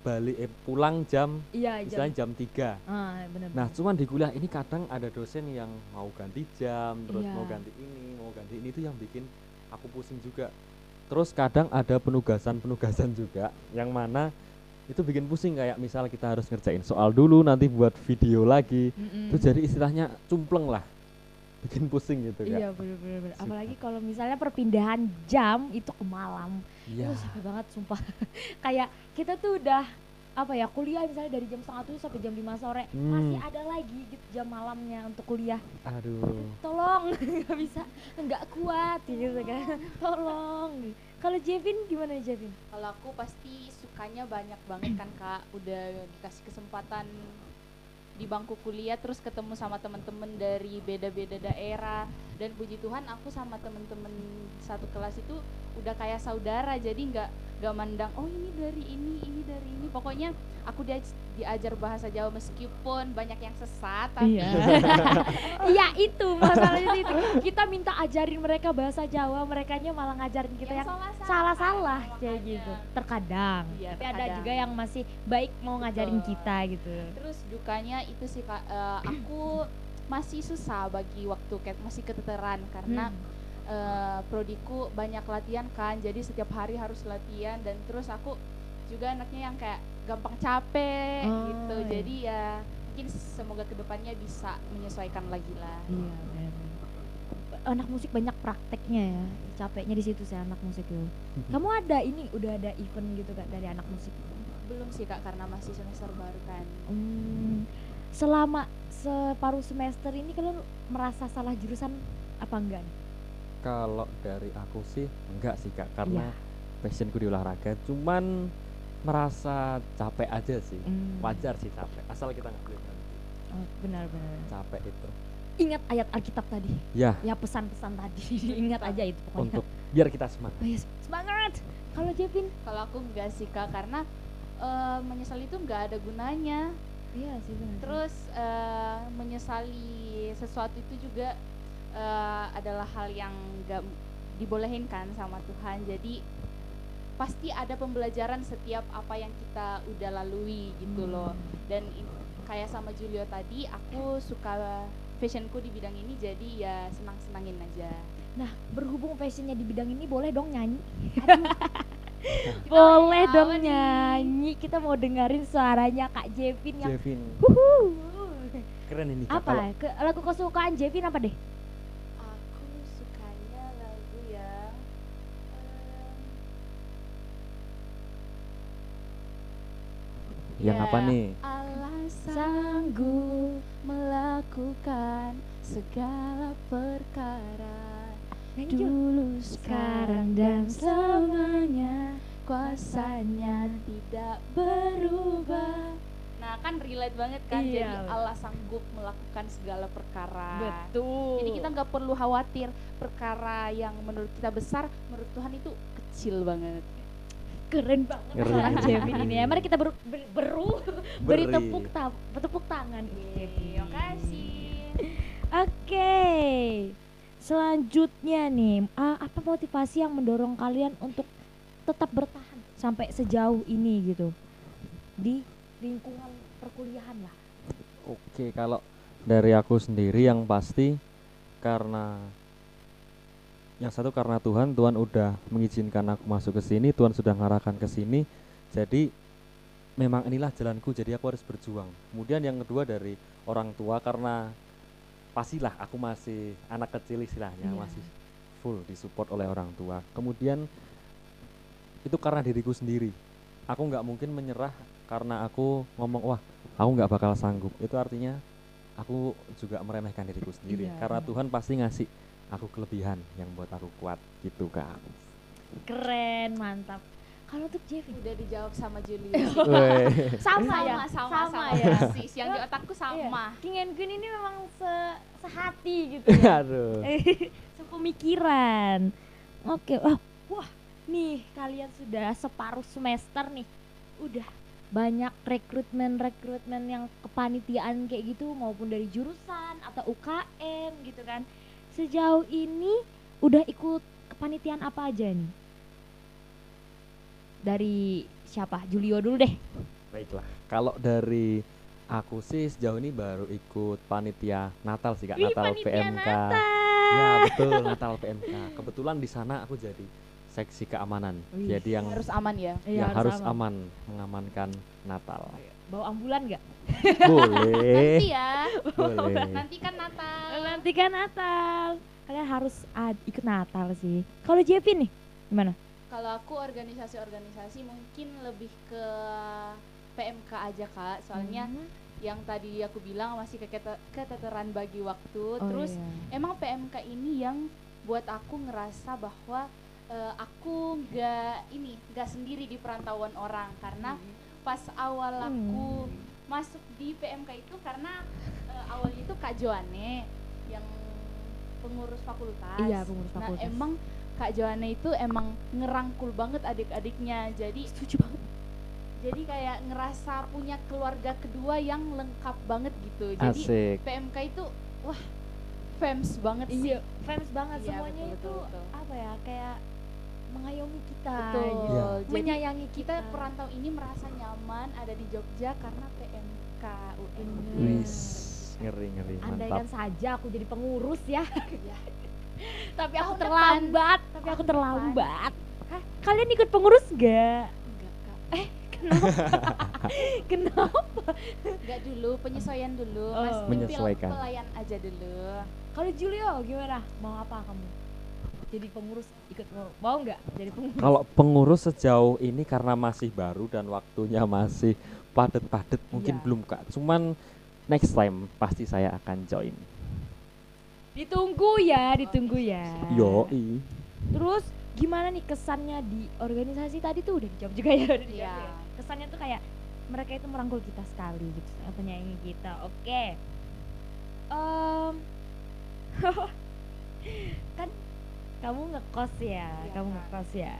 balik eh, pulang jam Iya, istilahnya jam 3. Ah, benar. Nah, cuman di kuliah ini kadang ada dosen yang mau ganti jam, terus Iya. mau ganti ini, mau ganti ini itu yang bikin aku pusing juga. Terus kadang ada penugasan-penugasan juga yang mana itu bikin pusing kayak misal kita harus ngerjain soal dulu nanti buat video lagi. Itu jadi istilahnya cumpleng lah. Bikin pusing gitu kan. Iya benar-benar. Apalagi kalau misalnya perpindahan jam itu ke malam, Iya. itu capek banget sumpah. Kayak kita tuh udah apa ya kuliah misalnya dari jam setengah tujuh sampai jam 5 sore Hmm. masih ada lagi gitu jam malamnya untuk kuliah Aduh. tolong nggak bisa nggak kuat gitu kan tolong kalau Jevin gimana Jevin Kalau aku pasti sukanya banyak banget kan kak, udah dikasih kesempatan di bangku kuliah terus ketemu sama teman-teman dari beda-beda daerah. Dan puji Tuhan aku sama teman-teman satu kelas itu udah kayak saudara jadi nggak nggak mandang oh ini dari ini ini dari ini. Pokoknya aku dia diajar bahasa Jawa meskipun banyak yang sesat tapi iya. Itu masalahnya itu. Kita minta ajarin mereka bahasa Jawa mereka malah ngajarin kita yang salah-salah. kayak gitu. Terkadang. Iya, tapi ada terkadang. juga yang masih baik mau ngajarin Betul. kita gitu. Terus dukanya itu sih kak, eh, aku masih susah bagi waktu kayak masih keteteran karena Hmm. Eh, prodiku banyak latihan kan, jadi setiap hari harus latihan dan terus aku juga anaknya yang kayak gampang capek Oh, gitu, iya. jadi ya mungkin semoga ke depannya bisa menyesuaikan lagi lah. Iya, benar. Anak musik banyak prakteknya ya. Capeknya di situ sih anak musik itu. Kamu ada ini udah ada event gitu kak dari anak musik? Belum sih kak karena masih semester baru kan. Hmm, selama separuh semester ini kalian merasa salah jurusan apa enggak nih? Kalau dari aku sih enggak sih kak, karena Iya. passionku di olahraga. Cuman merasa capek aja sih. Hmm. Wajar sih capek, asal kita nggak boleh berhenti. Oh, benar-benar. Capek itu. Ingat ayat Alkitab tadi. Ya, Ya pesan-pesan tadi. Ingat aja itu pokoknya. untuk biar kita semangat. Oh, yes. Semangat. Kalau Jevin? Kalau aku enggak sih kak karena eh, menyesal itu enggak ada gunanya. Iya sih benar. Terus eh, menyesali sesuatu itu juga eh, adalah hal yang gak dibolehin kan sama Tuhan. Jadi pasti ada pembelajaran setiap apa yang kita udah lalui gitu loh. Dan in- kayak sama Julio tadi, aku suka fashionku di bidang ini jadi ya senang-senangin aja. Nah, berhubung passionnya di bidang ini boleh dong nyanyi? Boleh dong nih? nyanyi. Kita mau dengerin suaranya Kak Jevin yang Jevin, keren ini Kak. apa? Kalau Ke, lagu kesukaan Jevin apa deh? Yang Ya, apa nih? Allah sanggup melakukan segala perkara dulu sekarang dan selamanya kuasanya tidak berubah nah kan relate banget kan Iya, jadi. Allah sanggup melakukan segala perkara Betul. jadi kita nggak perlu khawatir perkara yang menurut kita besar menurut Tuhan itu kecil banget keren banget Keren. suara Jevin ini ya. Mari kita beru, ber, beru beri tepuk ta, tepuk tangan terima kasih Oke. Selanjutnya nih, apa motivasi yang mendorong kalian untuk tetap bertahan sampai sejauh ini gitu di lingkungan perkuliahan lah? Oke, kalau dari aku sendiri yang pasti karena yang satu karena Tuhan, Tuhan udah mengizinkan aku masuk ke sini, Tuhan sudah mengarahkan ke sini. Jadi memang inilah jalanku, jadi aku harus berjuang. Kemudian yang kedua dari orang tua karena pastilah aku masih anak kecil istilahnya, Iya. masih full disupport oleh orang tua. Kemudian itu karena diriku sendiri. Aku nggak mungkin menyerah karena aku ngomong wah aku nggak bakal sanggup. Itu artinya aku juga meremehkan diriku sendiri. Iya, karena. Tuhan pasti ngasih aku kelebihan yang buat aku kuat gitu kak. Keren, mantap. Kalau untuk Jevin, udah dijawab sama Julius Weh. sama, ya, sama, sama, ya. persis. yang di otakku sama King and Queen ini memang se sehati gitu ya. Aduh. sepemikiran. Oke, wah, wah, nih kalian sudah separuh semester nih, udah banyak rekrutmen rekrutmen yang kepanitiaan kayak gitu maupun dari jurusan atau UKM gitu kan. Sejauh ini udah ikut kepanitiaan apa aja nih? Dari siapa? Julio dulu deh. Baiklah. Kalau dari aku sih sejauh ini baru ikut panitia Natal sih kak, Wih, Natal PMK. Natal. Ya betul Natal PMK. Kebetulan di sana aku jadi seksi keamanan. Wih. Jadi yang harus aman ya Iya, ya harus aman mengamankan Natal. Bawa ambulan nggak? Boleh. nanti ya boleh. nanti kan Natal Nanti kan Natal. Kalian harus ad- ikut Natal sih. Kalau Jevin nih, gimana? kalau aku organisasi-organisasi mungkin lebih ke PMK aja kak, soalnya Mhm. yang tadi aku bilang masih keteteran bagi waktu. Oh, Terus iya. emang PMK ini yang buat aku ngerasa bahwa eh, aku nggak ini nggak sendiri di perantauan orang karena pas awal aku masuk di PMK itu karena eh, awalnya itu Kak Joane yang pengurus fakultas. Iya, pengurus Nah fakultas. emang Kak Joane itu emang ngerangkul banget adik-adiknya. Jadi setuju banget. jadi kayak ngerasa punya keluarga kedua yang lengkap banget gitu. Jadi Asik. PMK itu wah fans banget sih. Iya, fans banget Iya, semuanya betul, itu betul, betul. apa ya kayak mengayomi kita, Betul. gitu. Jadi menyayangi kita kita. perantau ini merasa nyaman ada di Jogja karena PMK UN. Wis, ngeri ngeri Andaikan mantap. saja aku jadi pengurus ya. Iya. tapi aku Tahun terlambat, tapi aku terlambat. Hah, kalian ikut pengurus gak? Enggak, Kak. Kenapa? Enggak dulu, penyesuaian dulu. Oh. Mas Menyesuaikan. pelayan aja dulu. Kalau Julio gimana? Mau apa kamu? Jadi pengurus ikut mau, nggak jadi pengurus? Kalau pengurus sejauh ini karena masih baru dan waktunya masih padet-padet mungkin Iya. belum kak. Cuman next time pasti saya akan join. Ditunggu ya, ditunggu ya. Yoi. Terus gimana nih kesannya di organisasi tadi tuh udah dijawab juga ya udah dijawab Iya. ya. Kesannya tuh kayak mereka itu merangkul kita sekali gitu, menyayangi kita. Oke. Em, kan kamu ngekos ya, Iya, kamu Kak. ngekos ya.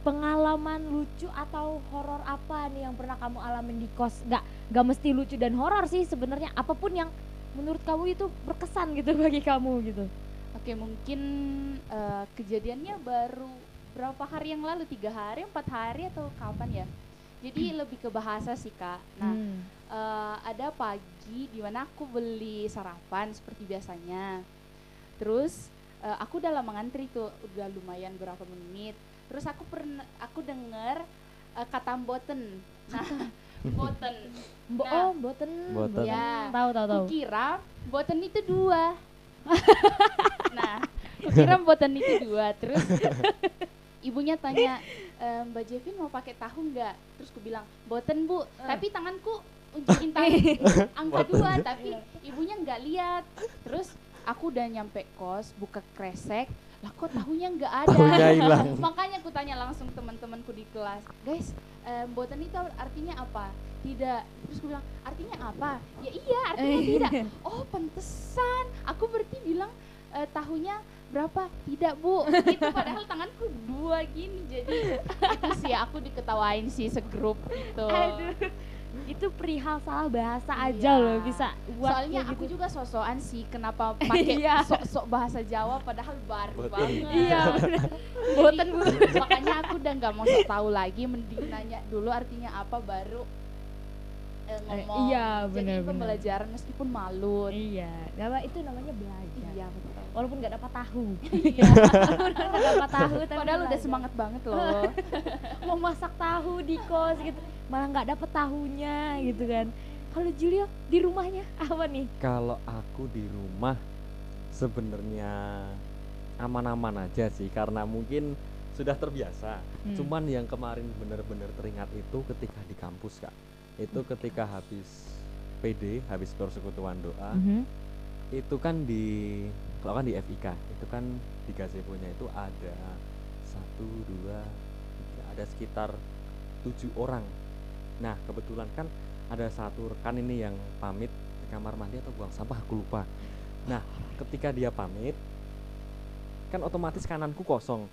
Pengalaman lucu atau horor apa nih yang pernah kamu alamin di kos? Nggak, nggak mesti lucu dan horor sih sebenarnya. Apa pun yang menurut kamu itu berkesan gitu bagi kamu gitu. Oke, mungkin eh, kejadiannya baru berapa hari yang lalu? Tiga hari, empat hari atau kapan ya? Jadi lebih ke bahasa sih kak. Nah, Hmm. eh, ada pagi di mana aku beli sarapan seperti biasanya. Terus eh, aku udah lama ngantri tuh, udah lumayan berapa menit. Terus aku pernah, aku denger eh, kata boten. Nah, boten. Bo Nah. oh, boten. Boten. Ya. Tahu tahu tahu. Kukira boten itu dua. nah, kukira boten itu dua. Terus ibunya tanya, "E, Mbak Jevin mau pakai tahu nggak? Terus ku bilang, boten bu. Tapi tanganku unjukin tangan angka dua, tapi ibunya nggak lihat. Terus aku udah nyampe kos, buka kresek, lah kok tahunya nggak ada. Tahunya hilang. Makanya aku tanya langsung teman-temanku di kelas, guys, eh, boten itu artinya apa? Tidak. Terus aku bilang, artinya apa? Ya iya, artinya tidak. Oh, pantesan. Aku berarti bilang eh, tahunya berapa? Tidak, Bu. Itu padahal tanganku dua gini. Jadi itu sih aku diketawain sih segrup gitu. Aduh. Itu perihal salah bahasa Iya. aja loh bisa buat Soalnya kayak aku gitu. juga sosokan sih kenapa pakai Iya. sok-sok bahasa Jawa padahal baru Boten. banget. Iya, bener. Boten Makanya aku udah nggak mau sok tahu lagi mending nanya dulu artinya apa baru eh, ngomong. iya, Jadi benar-benar. pembelajaran meskipun malu. Iya, gak apa itu namanya belajar. Iya betul. Walaupun nggak dapat tahu. Iya. Nggak dapat tahu tapi Padahal udah semangat banget loh. mau masak tahu di kos gitu, malah nggak dapat tahunya gitu kan. Kalau Julio di rumahnya apa nih? Kalau aku di rumah sebenarnya aman-aman aja sih karena mungkin sudah terbiasa. Hmm. Cuman yang kemarin benar-benar teringat itu ketika di kampus kak. Itu ketika habis PD, habis persekutuan doa, Mhm. itu kan di kalau kan di FIK itu kan di gazebo-nya itu ada satu dua tiga ada sekitar tujuh orang nah kebetulan kan ada satu rekan ini yang pamit di kamar mandi atau buang sampah aku lupa. Nah ketika dia pamit kan otomatis kananku kosong.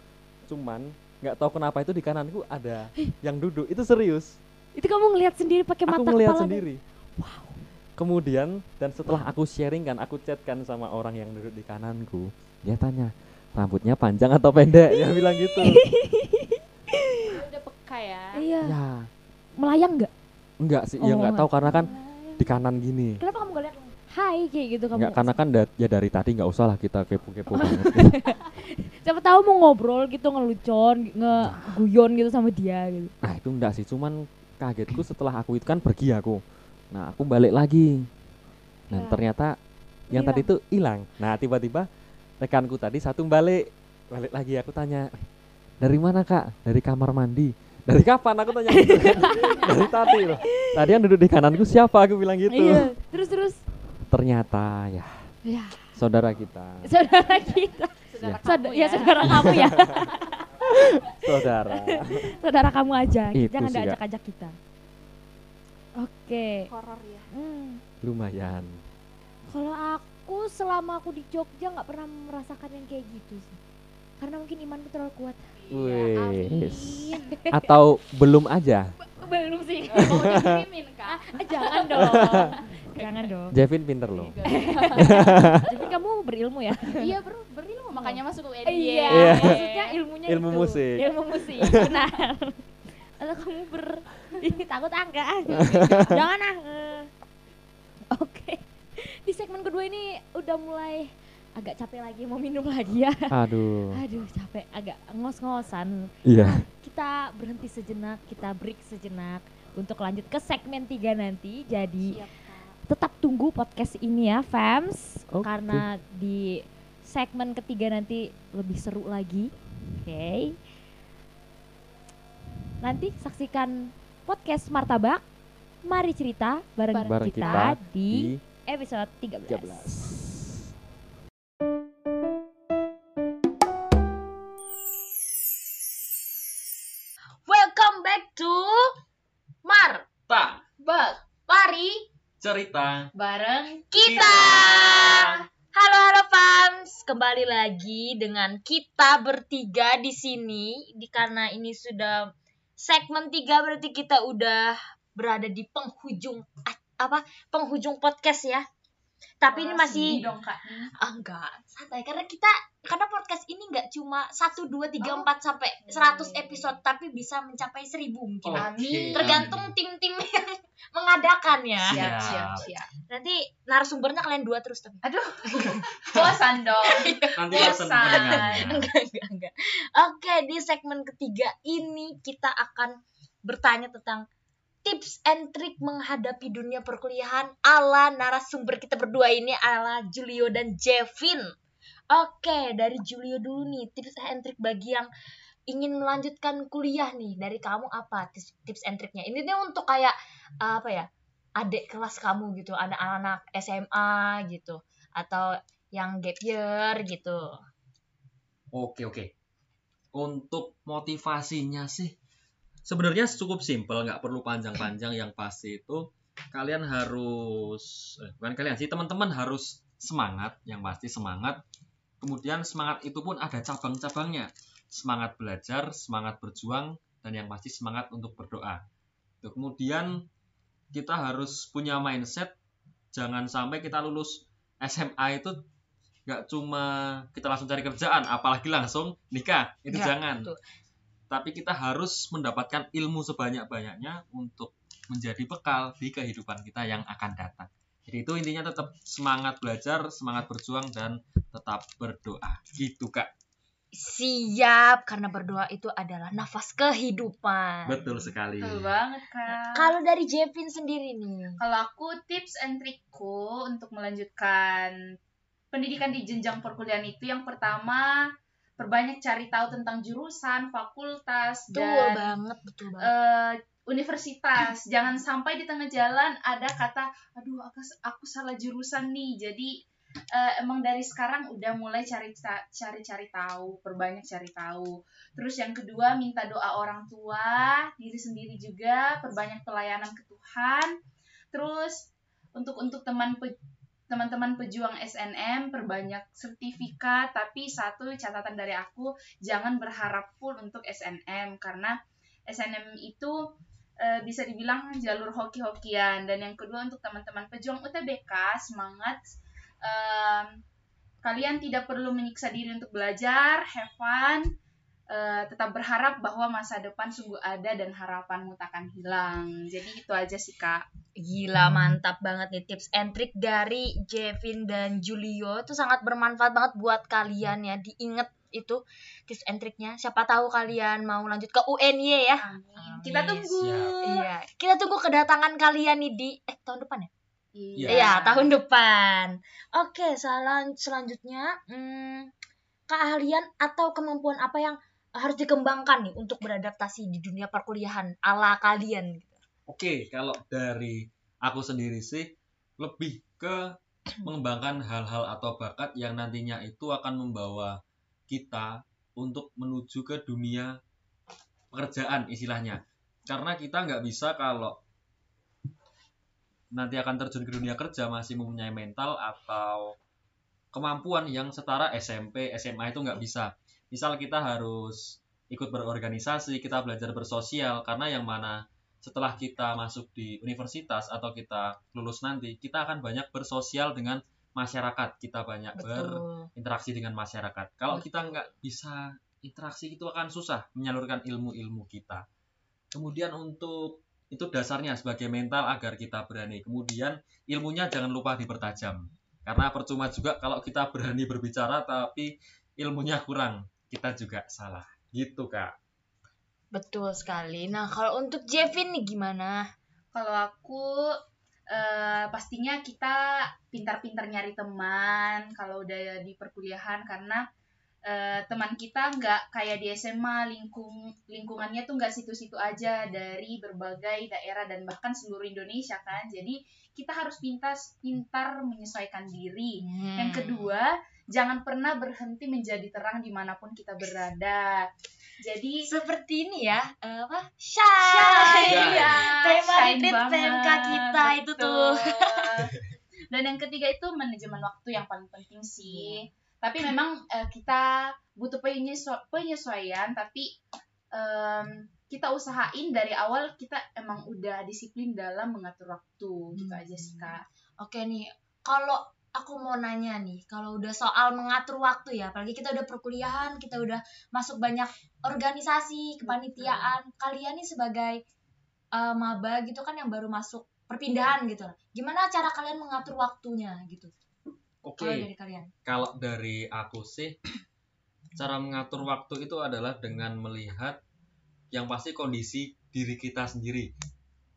Cuman nggak tahu kenapa itu di kananku ada yang duduk. Itu serius. Itu kamu ngelihat sendiri pakai mata aku ngelihat kepala sendiri. Kemudian dan setelah aku sharing kan aku chat kan sama orang yang duduk di kananku dia tanya rambutnya panjang atau pendek? Dia bilang gitu. Udah peka ya. Iya. ya Melayang nggak? enggak sih ya Oh, nggak tahu karena kan Melayang. di kanan gini Kenapa kamu gak lihat? Hai kayak gitu kamu. Enggak karena kan da- ya dari tadi nggak usah lah kita kepo-kepo banget Siapa tahu mau ngobrol gitu ngelucon, ngeguyon gitu sama dia gitu. nah itu enggak sih cuman kagetku setelah aku itu kan pergi aku nah aku balik lagi nah Ya. ternyata yang tadi itu hilang nah tiba-tiba rekanku tadi satu balik balik lagi aku tanya dari mana kak dari kamar mandi Dari kapan aku tanya gitu kan? Dari tadi loh. Tadi yang duduk di kananku siapa aku bilang gitu. Iya, terus terus. Ternyata ya Ya, saudara kita. saudara kita. Saudara Saud- kamu ya saudara kamu ya. Saudara. saudara kamu aja. Itu Jangan diajak-ajak kita. Oke. Horor ya. Hmm. Lumayan. Kalau aku selama aku di Jogja nggak pernah merasakan yang kayak gitu sih. Karena mungkin imanku terlalu kuat. Wes. Atau belum aja? Belum sih. Mau dikirimin kak? Ah, jangan dong. jangan dong. Jevin pinter loh. Jadi kamu berilmu ya? iya bro, berilmu makanya masuk UNY. Iya. Iya. Maksudnya ilmunya Ilmu itu. musik. Ilmu musik. Benar. Atau kamu ber takut angka ah. Jangan ah. Eh. Oke. Di segmen kedua ini udah mulai agak capek lagi mau minum lagi ya. Aduh. Aduh, capek agak ngos-ngosan. Iya. Kita berhenti sejenak, kita break sejenak untuk lanjut ke segmen 3 nanti. Jadi Siap, Kak. tetap tunggu podcast ini ya, fans. Oke. Karena di segmen ketiga nanti lebih seru lagi. Oke. Nanti saksikan podcast Martabak. Mari cerita bareng, Bareng kita, kita di, Di episode 13. 13. Mar Tak Bak, Mari cerita bareng kita. Halo halo fans, kembali lagi dengan kita bertiga di sini. Di karena ini sudah segmen 3 berarti kita udah berada di penghujung apa? Penghujung podcast ya. Tapi ini masih dong kak. ah, enggak santai karena kita karena podcast ini enggak cuma 1 2 3 Oh. 4 sampai 100 episode tapi bisa mencapai 1000 mungkin. Oke, Amin. Tergantung tim-tim yang mengadakannya. Siap, Siap. siap, siap. Nanti narasumbernya kalian dua terus tapi. Aduh, bosan dong. nanti bosan enggak, enggak, enggak. Oke, di segmen ketiga ini kita akan bertanya tentang tips and trik menghadapi dunia perkuliahan ala narasumber kita berdua ini ala Julio dan Jevin. Oke, dari Julio dulu nih, tips and trik bagi yang ingin melanjutkan kuliah nih. Dari kamu apa tips, tips and triknya? Ini tuh untuk kayak apa ya? Adik kelas kamu gitu, ada anak SMA gitu atau yang gap year gitu. Oke oke. Untuk motivasinya sih sebenarnya cukup simpel, nggak perlu panjang-panjang. Yang pasti itu kalian harus, eh, bukan kalian sih teman-teman harus semangat. Yang pasti semangat. Kemudian semangat itu pun ada cabang-cabangnya. Semangat belajar, semangat berjuang, dan yang pasti semangat untuk berdoa. Kemudian kita harus punya mindset jangan sampai kita lulus SMA itu nggak cuma kita langsung cari kerjaan apalagi langsung nikah itu Ya, jangan betul. Tapi kita harus mendapatkan ilmu sebanyak-banyaknya untuk menjadi bekal di kehidupan kita yang akan datang. Jadi itu intinya tetap semangat belajar semangat berjuang dan tetap berdoa. Gitu kak. Siap, karena berdoa itu adalah nafas kehidupan. betul sekali. Betul banget kak. Kalau dari Jevin sendiri nih, Kalau aku tips and trikku untuk melanjutkan pendidikan di jenjang perkuliahan itu yang pertama perbanyak cari tahu tentang jurusan, fakultas betul dan banget, betul banget. eh, universitas. Jangan sampai di tengah jalan ada kata, aduh aku, aku salah jurusan nih. Jadi eh, emang dari sekarang udah mulai cari ta- cari-cari tahu, perbanyak cari tahu. Terus yang kedua minta doa orang tua, diri sendiri juga, perbanyak pelayanan ke Tuhan. Terus untuk untuk teman pe- teman-teman pejuang SNM perbanyak sertifikat tapi satu catatan dari aku jangan berharap full untuk SNM karena SNM itu eh, bisa dibilang jalur hoki-hokian. Dan yang kedua untuk teman-teman pejuang UTBK semangat Em, kalian tidak perlu menyiksa diri untuk belajar have fun Eh, tetap berharap bahwa masa depan sungguh ada dan harapanmu takkan hilang jadi itu aja sih kak Gila mantap banget nih tips and trick dari Jevin dan Julio itu sangat bermanfaat banget buat kalian ya. Diinget itu tips and triknya. Siapa tahu kalian mau lanjut ke UNY ya. amin kita tunggu Siap. Iya, kita tunggu kedatangan kalian nih di eh tahun depan ya? Iya. Iya, tahun depan. Oke, selan selanjutnya hmm, keahlian atau kemampuan apa yang harus dikembangkan nih untuk beradaptasi di dunia perkuliahan ala kalian gitu. Oke, kalau dari aku sendiri sih lebih ke mengembangkan hal-hal atau bakat yang nantinya itu akan membawa kita untuk menuju ke dunia pekerjaan istilahnya. Karena kita nggak bisa kalau nanti akan terjun ke dunia kerja masih mempunyai mental atau kemampuan yang setara SMP, SMA itu nggak bisa. Misal kita harus ikut berorganisasi, kita belajar bersosial, karena yang mana setelah kita masuk di universitas atau kita lulus nanti, kita akan banyak bersosial dengan masyarakat, kita banyak berinteraksi dengan masyarakat. Kalau kita nggak bisa interaksi itu akan susah menyalurkan ilmu-ilmu kita. Kemudian untuk itu dasarnya sebagai mental agar kita berani. Kemudian ilmunya jangan lupa dipertajam. Karena percuma juga kalau kita berani berbicara tapi ilmunya kurang, kita juga salah. Gitu, Kak. Betul sekali. Nah, kalau untuk Jevin nih gimana? Kalau aku eh, pastinya kita pintar-pintar nyari teman kalau udah di perkuliahan karena eh, teman kita nggak kayak di SMA lingkung lingkungannya tuh nggak situ-situ aja dari berbagai daerah dan bahkan seluruh Indonesia kan. Jadi kita harus pintar pintar menyesuaikan diri. Hmm. Yang kedua, jangan pernah berhenti menjadi terang di mana pun kita berada. Jadi seperti ini ya, eh, apa? Shy, Shy. ya, Tema shine PMK kita itu tuh. betul. Dan yang ketiga itu manajemen waktu yang paling penting sih. Tapi memang eh, kita butuh penyesu- penyesuaian, tapi em, kita usahain dari awal kita emang udah disiplin dalam mengatur waktu gitu Hmm. aja sih kak. Oke nih, kalau aku mau nanya nih, kalau udah soal mengatur waktu ya, apalagi kita udah perkuliahan, kita udah masuk banyak organisasi, kepanitiaan, kalian nih sebagai eh, maba gitu kan yang baru masuk perpindahan gitu. Gimana cara kalian mengatur waktunya gitu? Oke. Kalau dari kalian? Kalau dari aku sih cara mengatur waktu itu adalah dengan melihat yang pasti kondisi diri kita sendiri.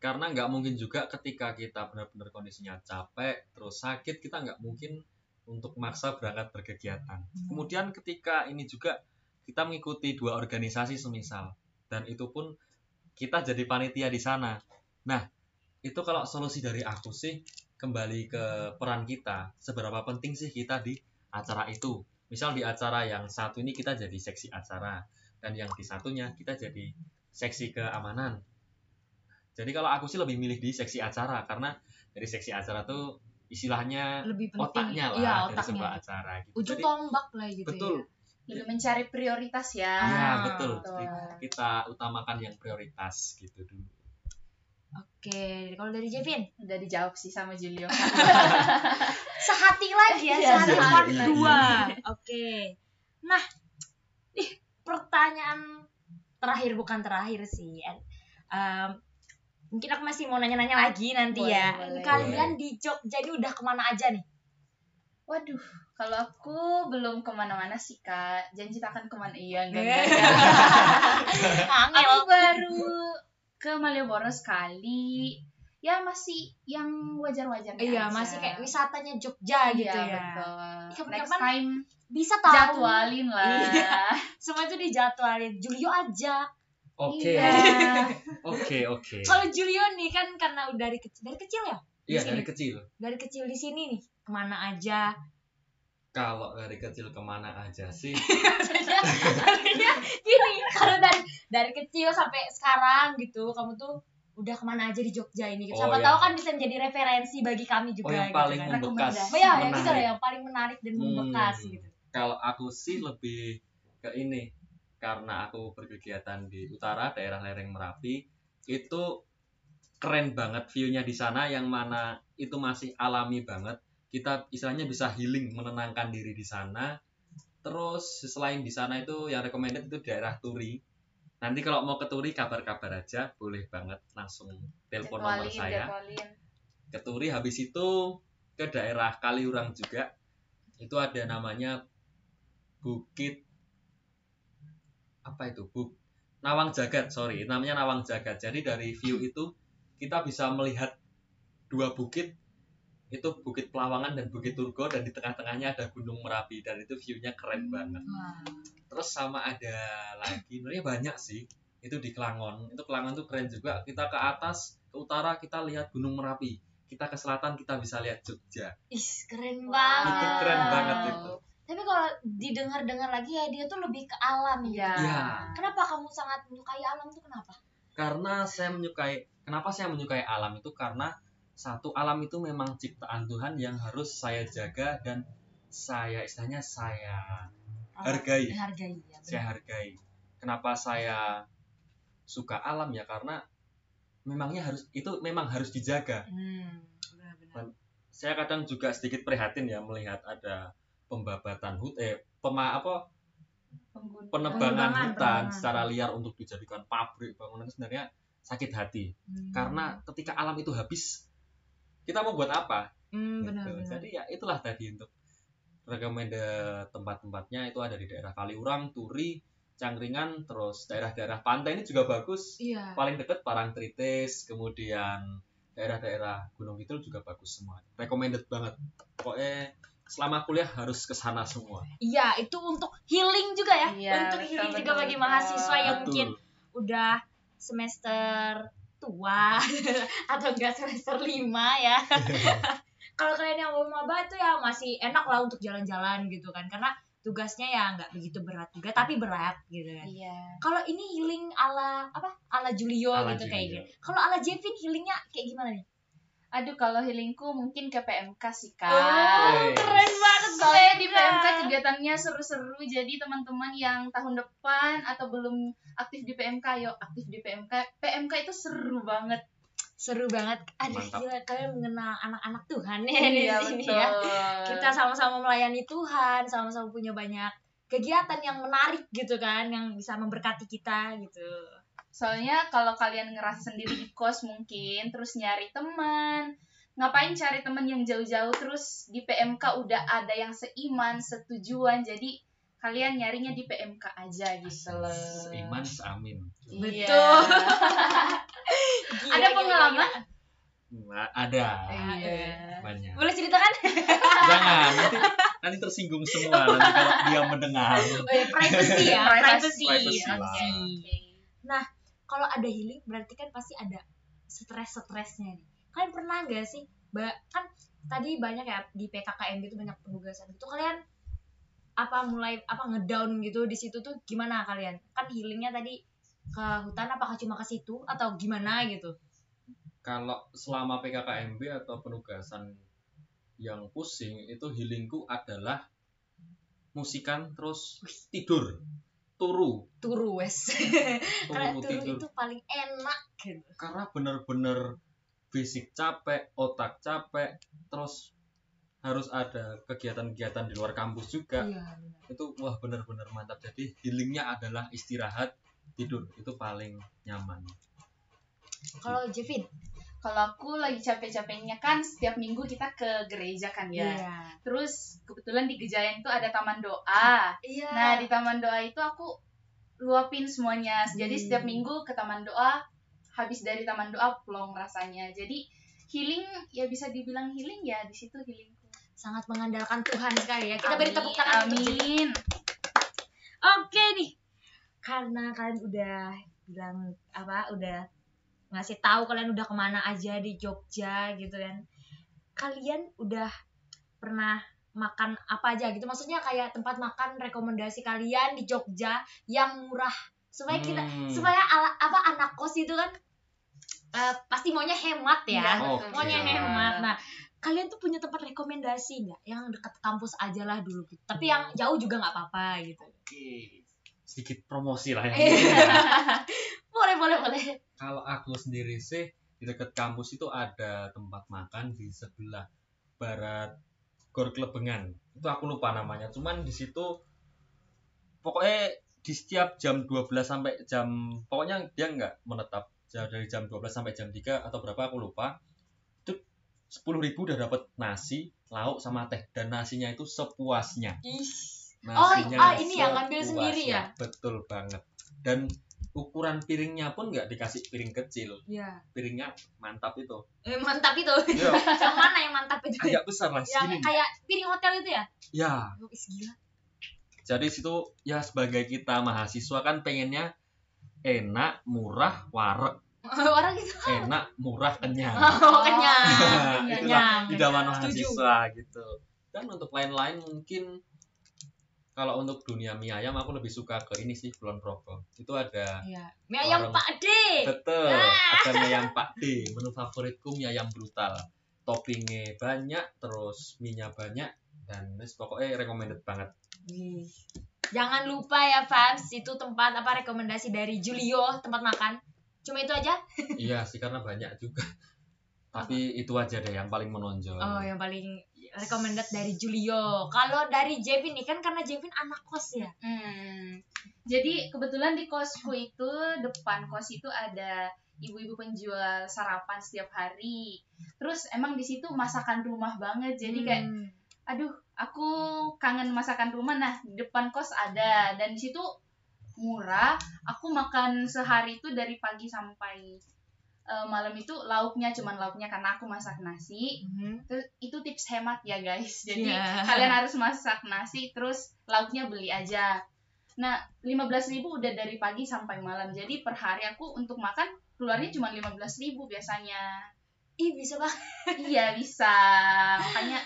Karena nggak mungkin juga ketika kita benar-benar kondisinya capek, terus sakit, kita nggak mungkin untuk maksa berangkat berkegiatan. Kemudian ketika ini juga kita mengikuti dua organisasi semisal, dan itu pun kita jadi panitia di sana. Nah, itu kalau solusi dari aku sih kembali ke peran kita, seberapa penting sih kita di acara itu. Misal di acara yang satu ini kita jadi seksi acara, dan yang di satunya kita jadi seksi keamanan. Jadi kalau aku sih lebih milih di seksi acara karena dari seksi acara tuh istilahnya Lebih penting. otaknya lah Iya, dari sebuah otaknya. acara gitu. Ujung Jadi, tombak lah gitu betul. ya. Lebih mencari prioritas ya. Iya, Ah, betul. betul. Jadi kita utamakan yang prioritas gitu dulu. Oke, kalau dari Jevin, Udah dijawab sih sama Julio. sehati lagi ya, Iya, sehati part dua. Oke. Nah, ih, pertanyaan terakhir bukan terakhir sih. Em, mungkin aku masih mau nanya-nanya lagi nanti Boleh, ya. boleh. Kalian di Jogja ini udah ke mana aja nih? Waduh, kalau aku belum ke mana-mana sih kak. Janji tak akan ke mana iya enggak. Eh. enggak, aku baru ke Malioboro sekali. Ya masih yang wajar-wajar Iya, aja. masih kayak wisatanya Jogja gitu Iya, ya. betul. Ih, Next kapan-kapan time Bisa tahu. jadwalin lah. Iya. Semua itu dijadwalin. Julio aja. Oke. Iya. Oke, oke. Kalau Julio nih kan karena udah dari kecil, dari kecil ya? Iya, dari kecil. Dari kecil di sini nih, ke mana aja? Kalau dari kecil ke mana aja sih? Maksudnya gini, kalau dari dari kecil sampai sekarang gitu, kamu tuh udah ke mana aja di Jogja ini gitu. Oh, Siapa yang- tahu kan bisa menjadi referensi bagi kami juga Oh, yang gitu paling kan. membekas. Oh ya, menarik. gitu lah yang paling menarik dan Hmm. membekas gitu. Kalau aku sih lebih ke ini karena aku berkegiatan di utara daerah lereng Merapi itu keren banget view-nya di sana yang mana itu masih alami banget. Kita istilahnya bisa healing, menenangkan diri di sana. Terus selain di sana itu yang recommended itu daerah Turi. Nanti kalau mau ke Turi kabar-kabar aja, boleh banget langsung telepon nomor saya jadwalin. ke Turi habis itu ke daerah Kaliurang juga itu ada namanya Bukit apa itu? Buk Nawang Jagat sorry. Namanya Nawang Jagat. Jadi dari view itu kita bisa melihat dua bukit. Itu Bukit Pelawangan dan Bukit Turgo dan di tengah-tengahnya ada Gunung Merapi. Dan itu view-nya keren banget. Wah. terus sama ada lagi sebenarnya banyak sih. Itu di Kelangon itu Kelangon tuh keren juga. Kita ke atas ke utara kita lihat Gunung Merapi. Kita ke selatan kita bisa lihat Jogja. Ih, keren Wow. banget. itu keren banget itu Tapi kalau didengar-dengar lagi ya dia tuh lebih ke alam. Iya. Iya. Kenapa kamu sangat menyukai alam tuh kenapa? karena saya menyukai kenapa saya menyukai alam itu karena satu alam itu memang ciptaan Tuhan yang harus saya jaga dan saya istilahnya saya Hargai. Hargai ya. benar. saya hargai kenapa saya suka alam ya karena memangnya harus itu memang harus dijaga Hmm, benar-benar. saya kadang juga sedikit prihatin ya melihat ada pembabatan hut eh pema apa Pengguna. penebangan hutan penebangan. secara liar untuk dijadikan pabrik bangunan itu sebenarnya sakit hati Hmm. karena ketika alam itu habis kita mau buat apa hmm, Gitu. benar-benar. jadi ya itulah tadi untuk rekomende tempat-tempatnya itu ada di daerah Kaliurang Turi Cangkringan terus daerah-daerah pantai ini juga bagus Iya. paling deket Parangtritis kemudian daerah-daerah Gunung Kidul juga bagus semua recommended banget pokoknya selama kuliah harus ke sana semua Iya, itu untuk healing juga ya. Iya, untuk betul, healing juga betul, bagi mahasiswa yang Betul. mungkin udah semester tua atau enggak semester lima ya. Kalau kalian yang mau maba itu ya masih enak lah untuk jalan-jalan gitu kan karena tugasnya ya nggak begitu berat juga tapi berat gitu kan. Iya. Kalau ini healing ala apa? Ala Julio Ala gitu Julio. kayak gitu. Kalau ala Jevin healingnya kayak gimana nih? Aduh kalau healingku mungkin ke PMK sih kak. Oh, keren banget Soalnya di PMK. Kegiatannya seru-seru, jadi teman-teman yang tahun depan atau belum aktif di PMK, yuk aktif di PMK. PMK itu seru banget. seru banget. Aduh, Mantap. gila kalian mengenal anak-anak Tuhan ya di Iya sini betul. ya. Kita sama-sama melayani Tuhan, sama-sama punya banyak kegiatan yang menarik gitu kan, yang bisa memberkati kita gitu. Soalnya kalau kalian ngerasa sendiri di kos mungkin, terus nyari teman, ngapain cari teman yang jauh-jauh terus di PMK udah ada yang seiman, setujuan, jadi kalian nyarinya di PMK aja gitu loh. seiman seamin Iya. Betul. Gila, Ada pengalaman? gila. Nah, ada Iya. banyak Boleh ceritakan? jangan nanti nanti tersinggung semua nanti kalau dia mendengar Oh, ya, privacy ya, privacy. Privacy Oke. lah. Oke. Kalau ada healing berarti kan pasti ada stres-stresnya nih. Kalian pernah nggak sih? Ba- kan tadi banyak ya di PKKM gitu banyak penugasan gitu. Kalian apa mulai apa ngedown gitu di situ tuh gimana kalian? Kan healingnya tadi ke hutan apakah cuma ke situ atau gimana gitu? kalau selama PKKMB atau penugasan yang pusing itu healingku adalah musikan terus tidur turu. Turu wes. Karena turu tidur itu paling enak gitu. karena bener-bener fisik capek otak capek terus harus ada kegiatan-kegiatan di luar kampus juga. Iya itu wah bener-bener mantap. Jadi healingnya adalah istirahat tidur. Itu paling nyaman. Kalau Jevin? Kalau aku lagi capek-capeknya kan setiap minggu kita ke gereja kan ya. Iya. Terus kebetulan di Gejayan itu ada taman doa. Iya. Nah di taman doa itu aku luapin semuanya. Jadi Hmm. setiap minggu ke taman doa, habis dari taman doa plong rasanya. Jadi healing ya bisa dibilang healing ya di situ healingku. sangat mengandalkan Tuhan sekali ya. Kita beri tepuk tangan. Amin. Oke nih, karena kalian udah bilang apa, udah ngasih tahu kalian udah ke mana aja di Jogja gitu kan. Kalian udah pernah makan apa aja gitu? Maksudnya kayak tempat makan rekomendasi kalian di Jogja yang murah supaya kita Hmm. supaya ala, apa anak kos itu kan eh, pasti maunya hemat ya. Betul. Maunya hemat. Nah, kalian tuh punya tempat rekomendasi nggak yang dekat kampus aja lah dulu gitu. Tapi yang jauh juga nggak apa-apa gitu. Oke. sedikit promosi lah ya boleh boleh boleh. Kalau aku sendiri sih di dekat kampus itu ada tempat makan di sebelah barat Gor Klebengan. Itu aku lupa namanya. Cuman di situ pokoknya di setiap jam 12 sampai jam pokoknya dia nggak menetap. Dari jam 12 sampai jam 3 atau berapa aku lupa. Itu 10.000 udah dapat nasi lauk sama teh. Dan nasinya itu sepuasnya. Oh, Nasinya ah, ini ya, ngambil sendiri ya? betul banget. Dan ukuran piringnya pun nggak dikasih piring kecil. Ya piringnya mantap itu. Eh, mantap itu. Iya. yang mana yang mantap itu? Agak besar lah yang segini. kayak piring hotel itu ya? Ya oh, is gila. Jadi situ ya sebagai kita mahasiswa kan pengennya enak murah warek Orang itu enak murah kenyang. Oh, kenyang. Itulah Kenyang. idaman Setuju. mahasiswa gitu. Dan untuk lain-lain mungkin kalau untuk dunia mie ayam aku lebih suka ke ini sih Kulon Progo itu ada Iya. Mie ayam Warung. Pak D. betul Ah. ada mie ayam Pak D menu favoritku mie ayam brutal toppingnya banyak terus minyak banyak dan wis pokoknya recommended banget. Jangan lupa ya fans, itu tempat apa rekomendasi dari Julio, tempat makan. Cuma itu aja? iya sih karena banyak juga tapi itu aja deh yang paling menonjol Oh, yang paling recommended dari Julio. Kalau dari Jevin nih kan karena Jevin anak kos ya. Hmm. Jadi kebetulan di kosku itu depan kos itu ada ibu-ibu penjual sarapan setiap hari. Terus emang di situ masakan rumah banget. Jadi kayak Hmm. aduh, aku kangen masakan rumah. Nah, di depan kos ada dan di situ murah. Aku makan sehari itu dari pagi sampai eh, malam itu lauknya cuman lauknya karena aku masak nasi. Mhm. Terus itu tips hemat ya guys. Jadi Iya. kalian harus masak nasi terus lauknya beli aja. Nah, 15.000 udah dari pagi sampai malam. Jadi per hari aku untuk makan keluarnya cuma 15.000 biasanya. Ih, bisa banget. iya, bisa. Makanya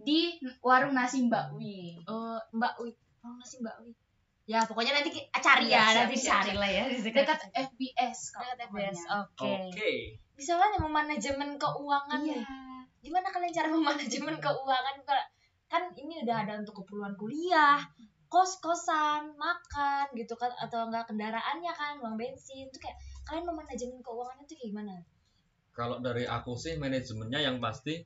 di warung nasi Mbak Wi. Oh, Mbak Wi. Oh, nasi Mbak Wi. Ya, pokoknya nanti cari Iya, ya, siap, nanti siap, cari siap. lah ya di Dekat FBS kalau Dekat. FBS. Oke. oke Bisa banget ya memanajemen keuangan Iya. nih. Gimana kalian cara memanajemen keuangan Kalau- kan ini udah ada untuk keperluan kuliah, kos-kosan, makan gitu kan atau enggak kendaraannya kan, uang bensin. Itu kayak kalian memanajemen keuangannya tuh kayak gimana? kalau dari aku sih manajemennya yang pasti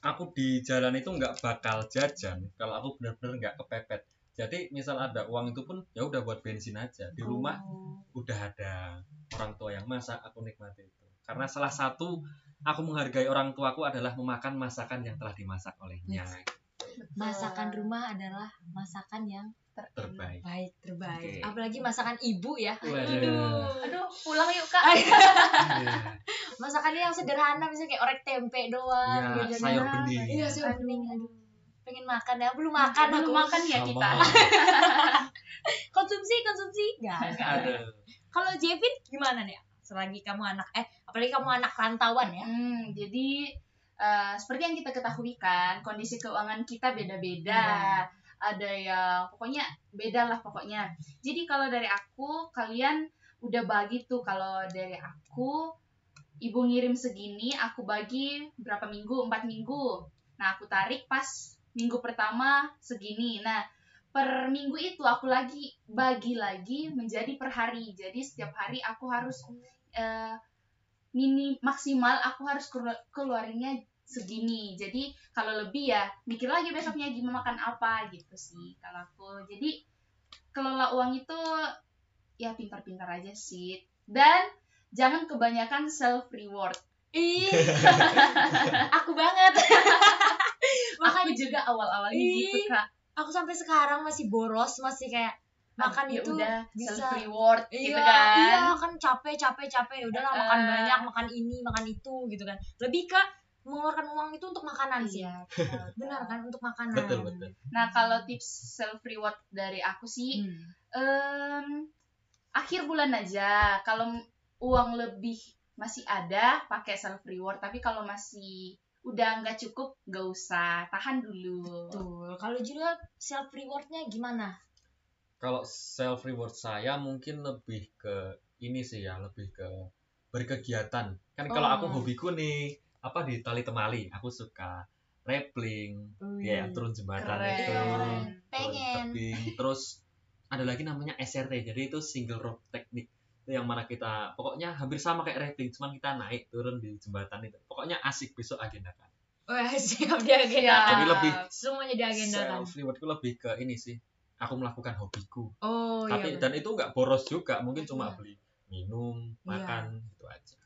aku di jalan itu nggak bakal jajan kalau aku benar-benar nggak kepepet jadi misal ada uang itu pun ya udah buat bensin aja di rumah Oh. udah ada orang tua yang masak aku nikmati itu karena salah satu aku menghargai orang tuaku adalah memakan masakan yang telah dimasak olehnya masakan rumah adalah masakan yang terbaik baik terbaik. Oke. Apalagi masakan ibu ya. Waduh. Aduh, pulang yuk Kak. Iya. Masakannya yang sederhana misalnya kayak orek tempe doang Iya, gitu. sayur bening. Iya, sayur Aduh. bening. Aduh. Pengen makan ya, belum makan Belum aku. makan ya Sama. kita. Konsumsi, konsumsi. Enggak. Aduh. Kalau Jevin gimana nih? Selagi kamu anak eh apalagi kamu anak rantauan ya. Hmm, jadi eh, seperti yang kita ketahui kan, kondisi keuangan kita beda-beda. Ada yang pokoknya beda lah pokoknya. Jadi kalau dari aku, kalian udah bagi tuh kalau dari aku, ibu ngirim segini, aku bagi berapa minggu? Empat minggu. Nah, aku tarik pas minggu pertama segini. Nah, per minggu itu aku lagi bagi lagi menjadi per hari. Jadi setiap hari aku harus eh, mini maksimal aku harus kelu- keluarinnya segini jadi kalau lebih ya mikir lagi besoknya gimana makan apa gitu sih kalau aku jadi kelola uang itu ya pintar-pintar aja sih dan jangan kebanyakan self reward Ih. aku banget. aku Makanya juga awal-awalnya gitu kak. aku sampai sekarang masih boros, masih kayak makan ya itu udah bisa self reward Iya, gitu kan. iya kan capek capek capek. Ya udahlah makan Eh. banyak makan ini makan itu gitu kan. Lebih ke mengeluarkan uang itu untuk makanan sih Iya, benar kan untuk makanan. Betul betul. Nah kalau tips self reward dari aku sih Hmm. Em, akhir bulan aja. Kalau uang lebih masih ada pakai self reward. Tapi kalau masih udah nggak cukup nggak usah tahan dulu Betul. Kalau Julia self rewardnya gimana? kalau self reward saya mungkin lebih ke ini sih ya lebih ke berkegiatan kan kalau Oh. aku hobiku nih apa di tali temali aku suka rappling ya turun jembatan Keren. itu turun Pengen. tebing terus ada lagi namanya SRT jadi itu single rope technique yang mana kita pokoknya hampir sama kayak rappling cuman kita naik turun di jembatan itu pokoknya asik besok agendakan Wah siap diagendakan. Jadi lebih Semuanya diagendakan. self rewardku lebih ke ini sih aku melakukan hobiku Oh tapi iya. dan itu nggak boros juga mungkin cuma Iya. beli minum Iya. makan gitu aja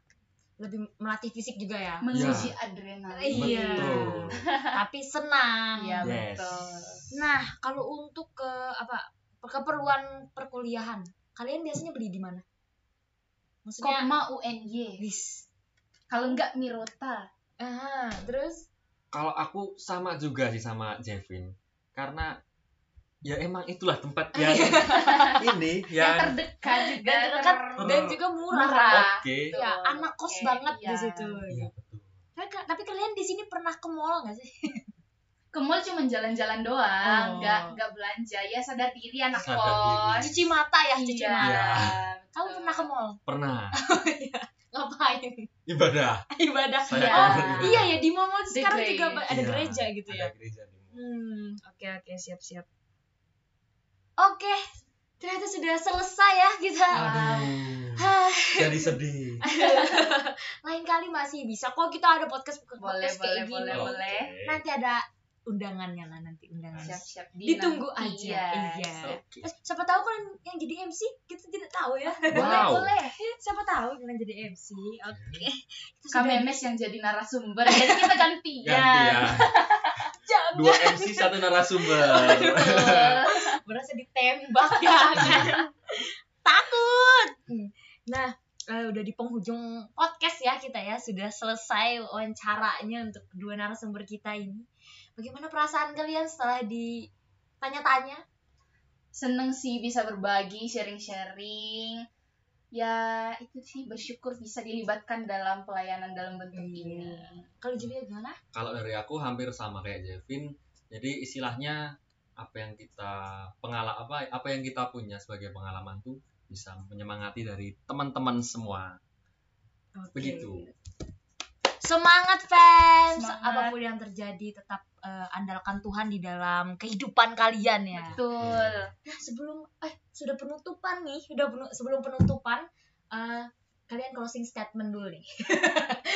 Lebih melatih fisik juga ya. menguji adrenalin Iya. betul Tapi senang. Iya, Yes. betul Nah, kalau untuk ke apa keperluan perkuliahan, kalian biasanya beli di mana? Maksudnya Kopma UNY wis. kalau nggak Mirota Ah, terus kalau aku sama juga sih sama Jevin karena ya emang itulah tempat yang ini yang yang terdekat juga dan terdekat ter- dan juga murah. murah. oke Ya, anak kos Oke, banget iya. di situ. iya betul Tapi, tapi kalian di sini pernah ke mall nggak sih? ke mall cuma jalan-jalan doang Oh. nggak nggak belanja ya sadar diri anak Sadar kos diri. Cuci mata ya, cuci Iya, mata. betul. Kamu pernah ke mall? pernah Ngapain? ibadah Ibadah. Saya oh, pernah. iya ya di mall sekarang Grey. juga ada Iya, gereja gitu ya. ada gereja di mall. Hmm, oke oke siap siap. Oke, ternyata sudah selesai ya kita. aduh Hah, jadi sedih Lain kali masih bisa kok kita ada podcast boleh podcast boleh kayak gini. boleh boleh Nanti ada undangannya lah nanti undangan. siap-siap Ditunggu dinanti, aja. yes. Iya. Oke. Eh, siapa tahu kalian yang jadi MC kita tidak tahu ya. boleh Wow. boleh siapa tahu kalian jadi MC. Oke. Kami sudah- MS yang jadi narasumber jadi kita gantian ganti ya Jangan. dua MC satu narasumber berasa ditembak ya kan takut nah eh, udah di penghujung podcast ya kita ya sudah selesai wawancaranya untuk kedua narasumber kita ini bagaimana perasaan kalian setelah ditanya-tanya? Seneng sih bisa berbagi sharing-sharing. Ya itu sih bersyukur bisa dilibatkan dalam pelayanan dalam bentuk Iya. ini. Kalau Julia gimana? Kalau dari aku hampir sama kayak Jevin. Jadi istilahnya apa yang kita pengala apa apa yang kita punya sebagai pengalaman tuh bisa menyemangati dari teman-teman semua. Oke. begitu semangat fans Semangat. apa pun yang terjadi tetap eh, andalkan Tuhan di dalam kehidupan kalian ya betul Nah, sebelum eh sudah penutupan nih, sudah penu- sebelum penutupan eh, kalian closing statement dulu nih.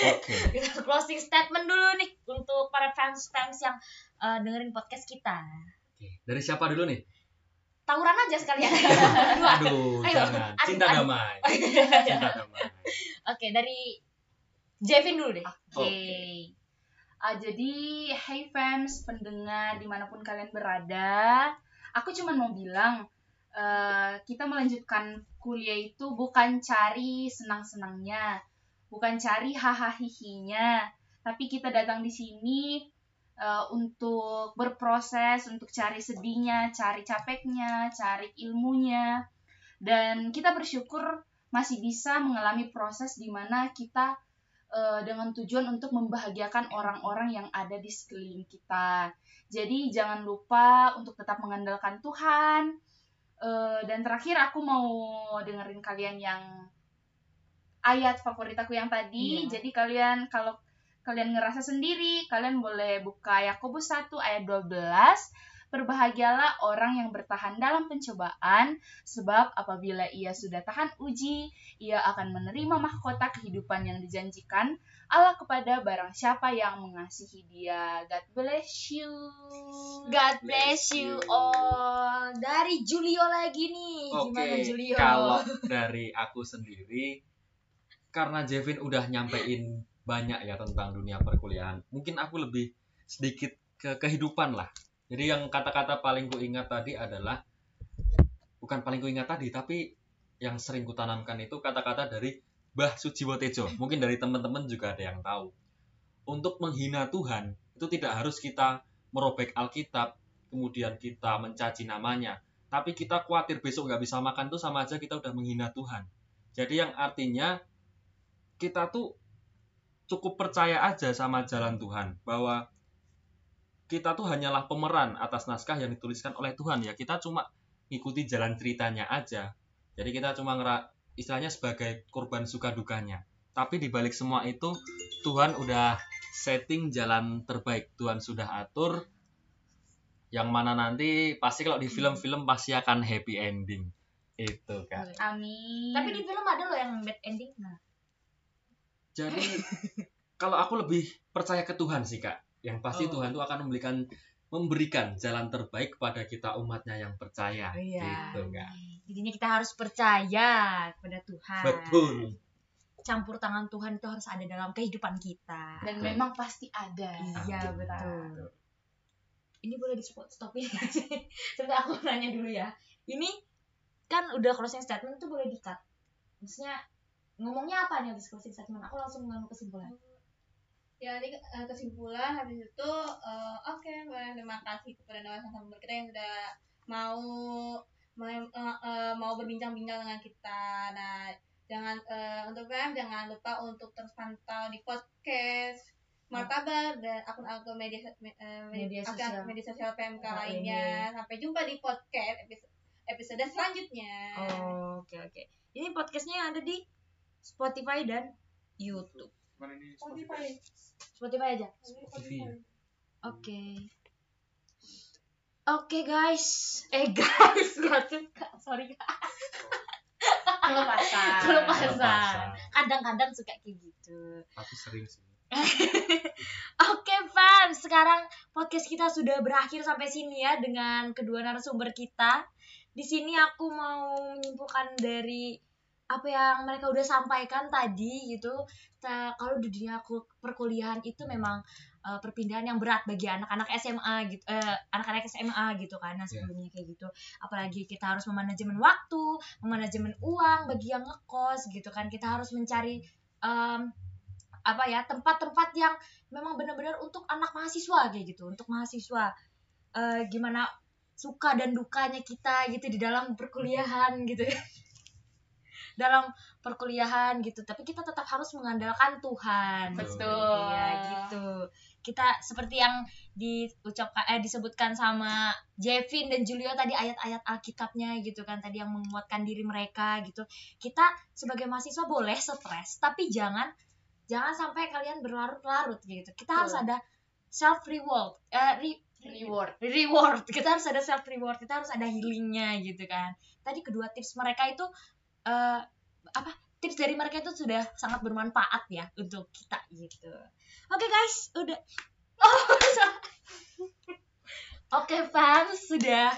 oke Kita closing statement dulu nih untuk para fans-fans yang eh, dengerin podcast kita. Oke. dari siapa dulu nih Tawuran aja sekalian. Aduh Ayo, jangan adu, cinta adu. damai Oke, cinta damai dari Jevin dulu deh. Oke. Ah, jadi, hey fans, pendengar di mana pun kalian berada, aku cuma mau bilang, eh, kita melanjutkan kuliah itu bukan cari senang-senangnya, bukan cari hahaha tapi kita datang di sini eh, untuk berproses, untuk cari sedihnya, cari capeknya, cari ilmunya, dan kita bersyukur masih bisa mengalami proses di mana kita eh, dengan tujuan untuk membahagiakan orang-orang yang ada di sekeliling kita. Jadi jangan lupa untuk tetap mengandalkan Tuhan. Eh, dan terakhir aku mau dengerin kalian yang ayat favorit aku yang tadi. Iya. Jadi kalian kalau kalian ngerasa sendiri, kalian boleh buka Yakobus 1 ayat 12. Berbahagialah orang yang bertahan dalam pencobaan, sebab apabila ia sudah tahan uji, ia akan menerima mahkota kehidupan yang dijanjikan Allah kepada barang siapa yang mengasihi dia. God bless you. God bless you all. Dari Julio lagi nih. Oke, Gimana Julio? kalau dari aku sendiri, karena Jevin udah nyampein banyak ya tentang dunia perkuliahan, mungkin aku lebih sedikit ke kehidupan lah. Jadi yang kata-kata paling ku ingat tadi adalah, bukan paling ku ingat tadi, tapi yang sering kutanamkan itu kata-kata dari Mbah Sujiwo Tejo. Mungkin dari teman-teman juga ada yang tahu. Untuk menghina Tuhan, itu tidak harus kita merobek Alkitab, kemudian kita mencaci namanya, tapi kita khawatir besok nggak bisa makan tuh sama aja kita udah menghina Tuhan. Jadi yang artinya kita tuh cukup percaya aja sama jalan Tuhan bahwa kita tuh hanyalah pemeran atas naskah yang dituliskan oleh Tuhan ya kita cuma ngikuti jalan ceritanya aja. Jadi kita cuma ngera istilahnya sebagai korban suka dukanya. Tapi di balik semua itu Tuhan udah setting jalan terbaik. Tuhan sudah atur yang mana nanti pasti kalau di film-film pasti akan happy ending. Itu kan. Amin. Tapi di film ada loh yang bad ending. Nah, Jadi kalau aku lebih percaya ke Tuhan sih kak. Yang pasti Oh. Tuhan itu akan memberikan memberikan jalan terbaik kepada kita umatnya yang percaya. Iya. Gitu kak. Jadinya kita harus percaya kepada Tuhan. Betul. Campur tangan Tuhan itu harus ada dalam kehidupan kita. dan Betul. memang pasti ada. Iya Amin. betul. Ini boleh di stop stopin nggak sih? Sebentar aku nanya dulu ya. Ini kan udah closing statement tuh boleh di cut. Maksudnya ngomongnya apa nih habis closing statement? Aku langsung ngambil kesimpulan. Ya nanti eh, kesimpulan habis itu eh, oke boleh terima kasih kepada narasumber kita yang sudah mau mau, eh, eh, mau berbincang-bincang dengan kita. Nah, jangan eh, untuk fans jangan lupa untuk terus pantau di podcast Martabak dan akun-akun media Media akun- sosial. media sosial PMK PMK lainnya. Sampai jumpa di podcast episode, episode selanjutnya. Oh, oke oke. Ini podcastnya ada di Spotify dan YouTube. Spotify. Spotify aja. TV. Oke. Oke guys. Eh guys, gak suka. Sorry. Kelepasan. Kelepasan. Kelepasan. Kadang-kadang suka kayak gitu. Aku sering sih. Oke fans, sekarang podcast kita sudah berakhir sampai sini ya dengan kedua narasumber kita. Di sini aku mau menyimpulkan dari apa yang mereka udah sampaikan tadi gitu. Ta- Kalau di dunia ku- perkuliahan itu memang eh, perpindahan yang berat bagi anak-anak SMA gitu, eh, anak-anak SMA gitu kan, nah, sebelumnya kayak gitu. Apalagi kita harus memanajemen waktu, memanajemen uang bagi yang ngekos gitu kan. Kita harus mencari em, apa ya tempat-tempat yang memang benar-benar untuk anak mahasiswa kayak gitu untuk mahasiswa Eh, gimana suka dan dukanya kita gitu di dalam perkuliahan gitu ya dalam perkuliahan gitu. Tapi kita tetap harus mengandalkan Tuhan. Betul. Iya gitu. Kita seperti yang diucapkan eh disebutkan sama Jevin dan Julio tadi ayat-ayat Alkitabnya gitu kan tadi yang menguatkan diri mereka gitu. Kita sebagai mahasiswa boleh stres tapi jangan jangan sampai kalian berlarut-larut gitu. Kita harus ada self reward eh, re- Reward. reward. Kita harus ada self reward kita harus ada healingnya gitu kan. Tadi kedua tips mereka itu eh, apa tips dari mereka itu sudah sangat bermanfaat ya untuk kita gitu oke guys udah oh, oke fans sudah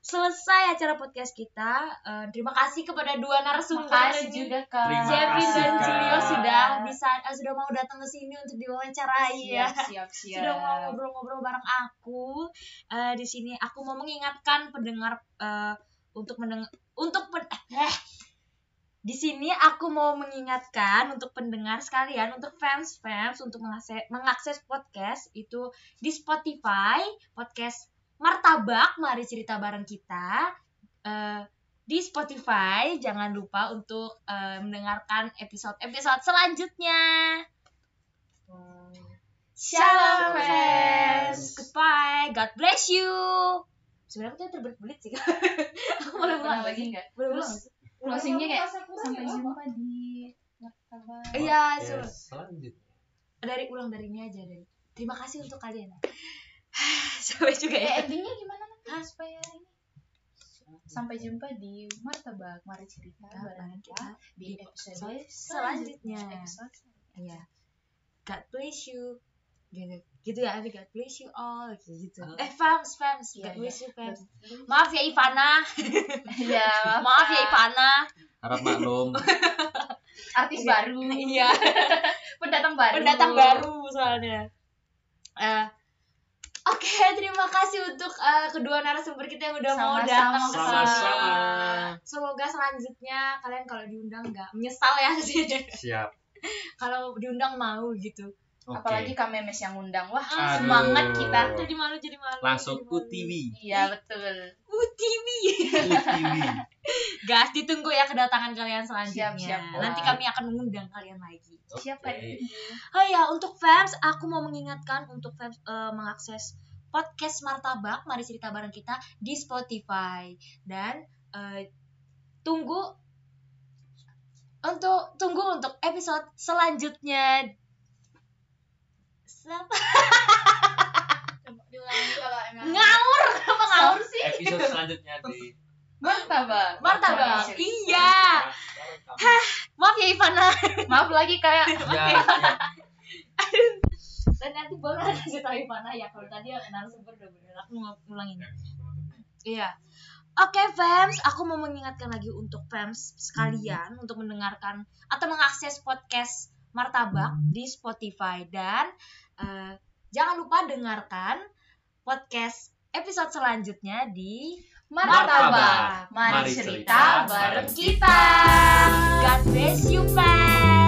selesai acara podcast kita Eh, terima kasih kepada dua narasumber Makasih ini. juga Kak. Terima Jeffrey kasih, dan. Julio sudah bisa eh, sudah mau datang ke sini untuk diwawancarai ya Siap, siap, sudah mau ngobrol-ngobrol bareng aku Eh, di sini aku mau mengingatkan pendengar eh, untuk mendengar untuk pen- eh, di sini aku mau mengingatkan untuk pendengar sekalian untuk fans fans untuk mengakses, mengakses podcast itu di Spotify podcast Martabak mari cerita bareng kita Eh, di Spotify jangan lupa untuk eh, mendengarkan episode-episode selanjutnya. Shalom friends. Goodbye. God bless you. Sebenarnya aku tuh terbelit-belit sih. aku boleh ulang lagi nggak? Terus ulang. Closingnya kayak sampai jumpa di martabak. Iya, Yes, selanjutnya. dari ulang dari ini aja dari. Terima kasih untuk kalian. Sampai juga Eh, ya. endingnya gimana nanti supaya ini? Sampai jumpa di martabak. Mari cerita bareng kita di episode selanjutnya. Episode selanjutnya. Iya. God bless you. Gitu. Gitu ya, nanti God bless you all gitu. Eh, fans, fans. Iya, God bless iya. you, fans. Maaf ya Ivana. Iya, Maaf ya Ivana. Harap maklum. Artis baru. Iya. Pendatang baru. pendatang baru soalnya. Eh, Oke, terima kasih untuk eh, kedua narasumber kita yang udah mau Sama-sama. datang ke Sama-sama. Semoga selanjutnya kalian kalau diundang nggak menyesal ya sih. Siap. kalau diundang mau gitu. Oke. Apalagi kami mes yang undang. Wah, Aduh. semangat kita. Jadi malu, jadi malu. Langsung jadi malu. UTV. Iya, betul. UTV. UTV. Guys, ditunggu ya kedatangan kalian selanjutnya. Siap, siap, Nanti kami akan mengundang kalian lagi. Siapa Oke. ini? Oh ya, untuk fans, aku mau mengingatkan untuk fans eh, mengakses podcast Martabak, mari cerita bareng kita di Spotify dan eh, tunggu untuk tunggu untuk episode selanjutnya. Siapa? Diulangi kalau emang Ngawur, kenapa ngawur sih? Episode selanjutnya di Martabak. Martabak, iya. Maaf ya Ivana. Maaf lagi kayak Ya, ya. Dan nanti baru ada kasih tahu Ivana ya kalau tadi narasumber udah bener aku mau ngulangin. Iya. Oke fans, aku mau mengingatkan lagi untuk fans sekalian untuk mendengarkan atau mengakses podcast Martabak di Spotify dan eh, jangan lupa dengarkan podcast episode selanjutnya di Martabak. Mari cerita bareng kita. God bless you you.